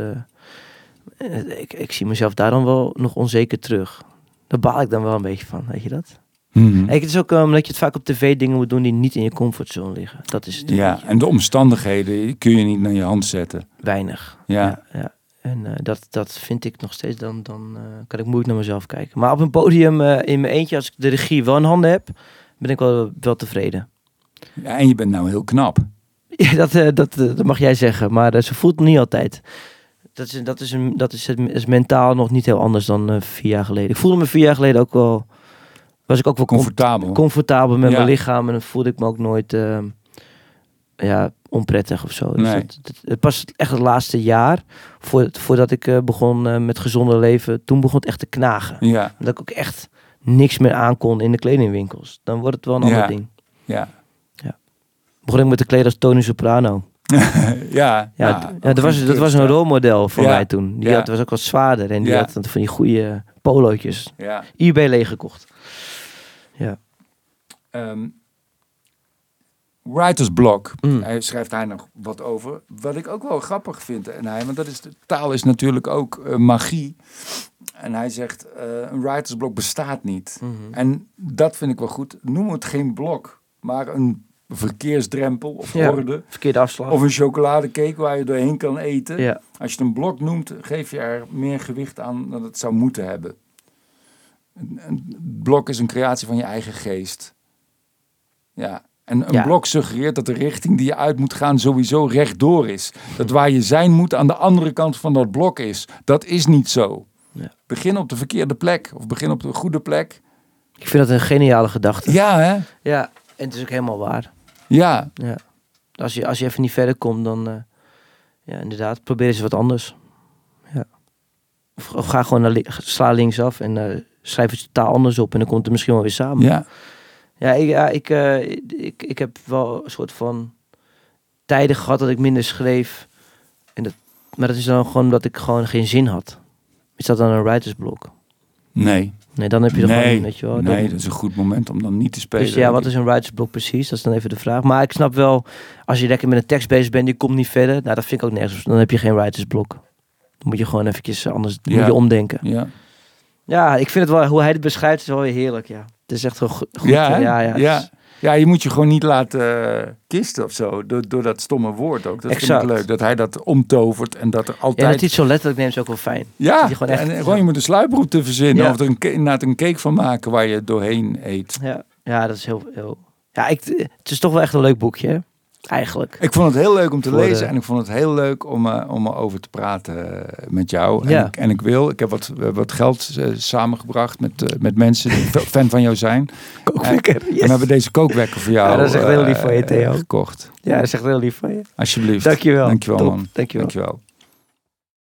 ik, ik zie mezelf daar dan wel nog onzeker terug. Daar baal ik dan wel een beetje van, weet je dat? Kijk, het is ook omdat je het vaak op tv dingen moet doen die niet in je comfortzone liggen. Dat is het Ja, en de omstandigheden kun je niet naar je hand zetten. weinig. Ja, Ja, ja. En eh, dat, dat vind ik nog steeds, dan, dan eh, kan ik moeilijk naar mezelf kijken. Maar op een podium eh, in mijn eentje, als ik de regie wel in handen heb, ben ik wel, wel tevreden. Ja, en je bent nou heel knap. Ja, dat, dat, dat mag jij zeggen, maar ze voelt het niet altijd. Dat is, dat, is een, dat is, het, is mentaal nog niet heel anders dan vier jaar geleden. Ik voelde me vier jaar geleden ook wel, was ik ook wel com- Comfortabel. comfortabel met Ja. mijn lichaam en dan voelde ik me ook nooit eh, ja, onprettig of zo. Dus Nee. het pas echt het laatste jaar, voor, voordat ik eh, begon eh, met gezonde leven, toen begon het echt te knagen. Ja, Dat ik ook echt niks meer aankon in de kledingwinkels. Dan wordt het wel een Ja. ander ding. ja. Begon ik met te kleden als Tony Soprano. ja, Ja, ja, dat, was, dat was een rolmodel voor Ja. mij toen. Die Ja. had, was ook wat zwaarder en die Ja. had van die goede polootjes. Ja. eBay leeggekocht. Ehm, writer's block. Mm. Hij schrijft daar nog wat over. Wat ik ook wel grappig vind. En hij, want dat is, de taal is natuurlijk ook eh, magie. En hij zegt, eh, een writer's block bestaat niet. Mhm. En dat vind ik wel goed. Noem het geen blok, maar een verkeersdrempel of Ja. orde. Verkeerde afslag. Of een chocoladecake waar je doorheen kan eten. ja. Als je het een blok noemt, geef je er meer gewicht aan dan het zou moeten hebben. Een, een blok is een creatie van je eigen geest. Ja. En een Ja. blok suggereert dat de richting die je uit moet gaan sowieso rechtdoor is. Dat waar je zijn moet aan de andere kant van dat blok is. Dat is niet zo. Ja. Begin op de verkeerde plek of begin op de goede plek. Ik vind dat een geniale gedachte. Ja, hè? Ja, en het is ook helemaal waar. Ja, Ja. Als, je, als je even niet verder komt, dan eh, ja, inderdaad, probeer eens wat anders. Ja. Of, of ga gewoon naar li- sla linksaf en eh, schrijf het totaal anders op en dan komt het misschien wel weer samen. ja. Ja, ik, ja, ik, eh, ik, ik heb wel een soort van tijden gehad dat ik minder schreef. En dat, maar dat is dan gewoon omdat ik gewoon geen zin had. Is dat dan een writersblok? Nee. Nee, dan heb je er Nee. gewoon, weet je wel. Nee, dat is een goed moment om dan niet te spelen. dus ja, wat is een writersblok precies? Dat is dan even de vraag. Maar ik snap wel, als je lekker met een tekst bezig bent, die komt niet verder. Nou, dat vind ik ook nergens. Dan heb je geen writersblok. Dan moet je gewoon eventjes anders Ja. moet je omdenken. Ja, Ja, ik vind het wel, hoe hij het beschrijft, is wel weer heerlijk, ja. Het is echt wel go- goed. Ja, eh, ja, ja. Ja. is- Ja, je moet je gewoon niet laten eh, kisten of zo. Door, door dat stomme woord ook. Dat Exact. vind ik leuk. Dat hij dat omtovert en dat er Ja, altijd... dat iets zo letterlijk neemt is ook wel fijn. ja, je gewoon echt- en gewoon je moet een sluiproute verzinnen. Ja. Of er een, inderdaad een cake van maken waar je doorheen eet. Ja, ja dat is heel, heel... Ja, ik, het is toch wel echt een leuk boekje? Eigenlijk. Ik vond het heel leuk om te Voor lezen. de- En ik vond het heel leuk om, eh, om erover te praten eh, met jou. En, ik, en ik wil, ik heb wat, eh, wat geld samengebracht met, met mensen die fan van jou zijn. Kookwekker, En we hebben deze kookwekker voor jou Ja, dat is echt heel lief van je, Theo. gekocht. Ja, dat is echt heel lief van je. Alsjeblieft. Dankjewel. Dankjewel Top. man. Dankjewel. Dankjewel.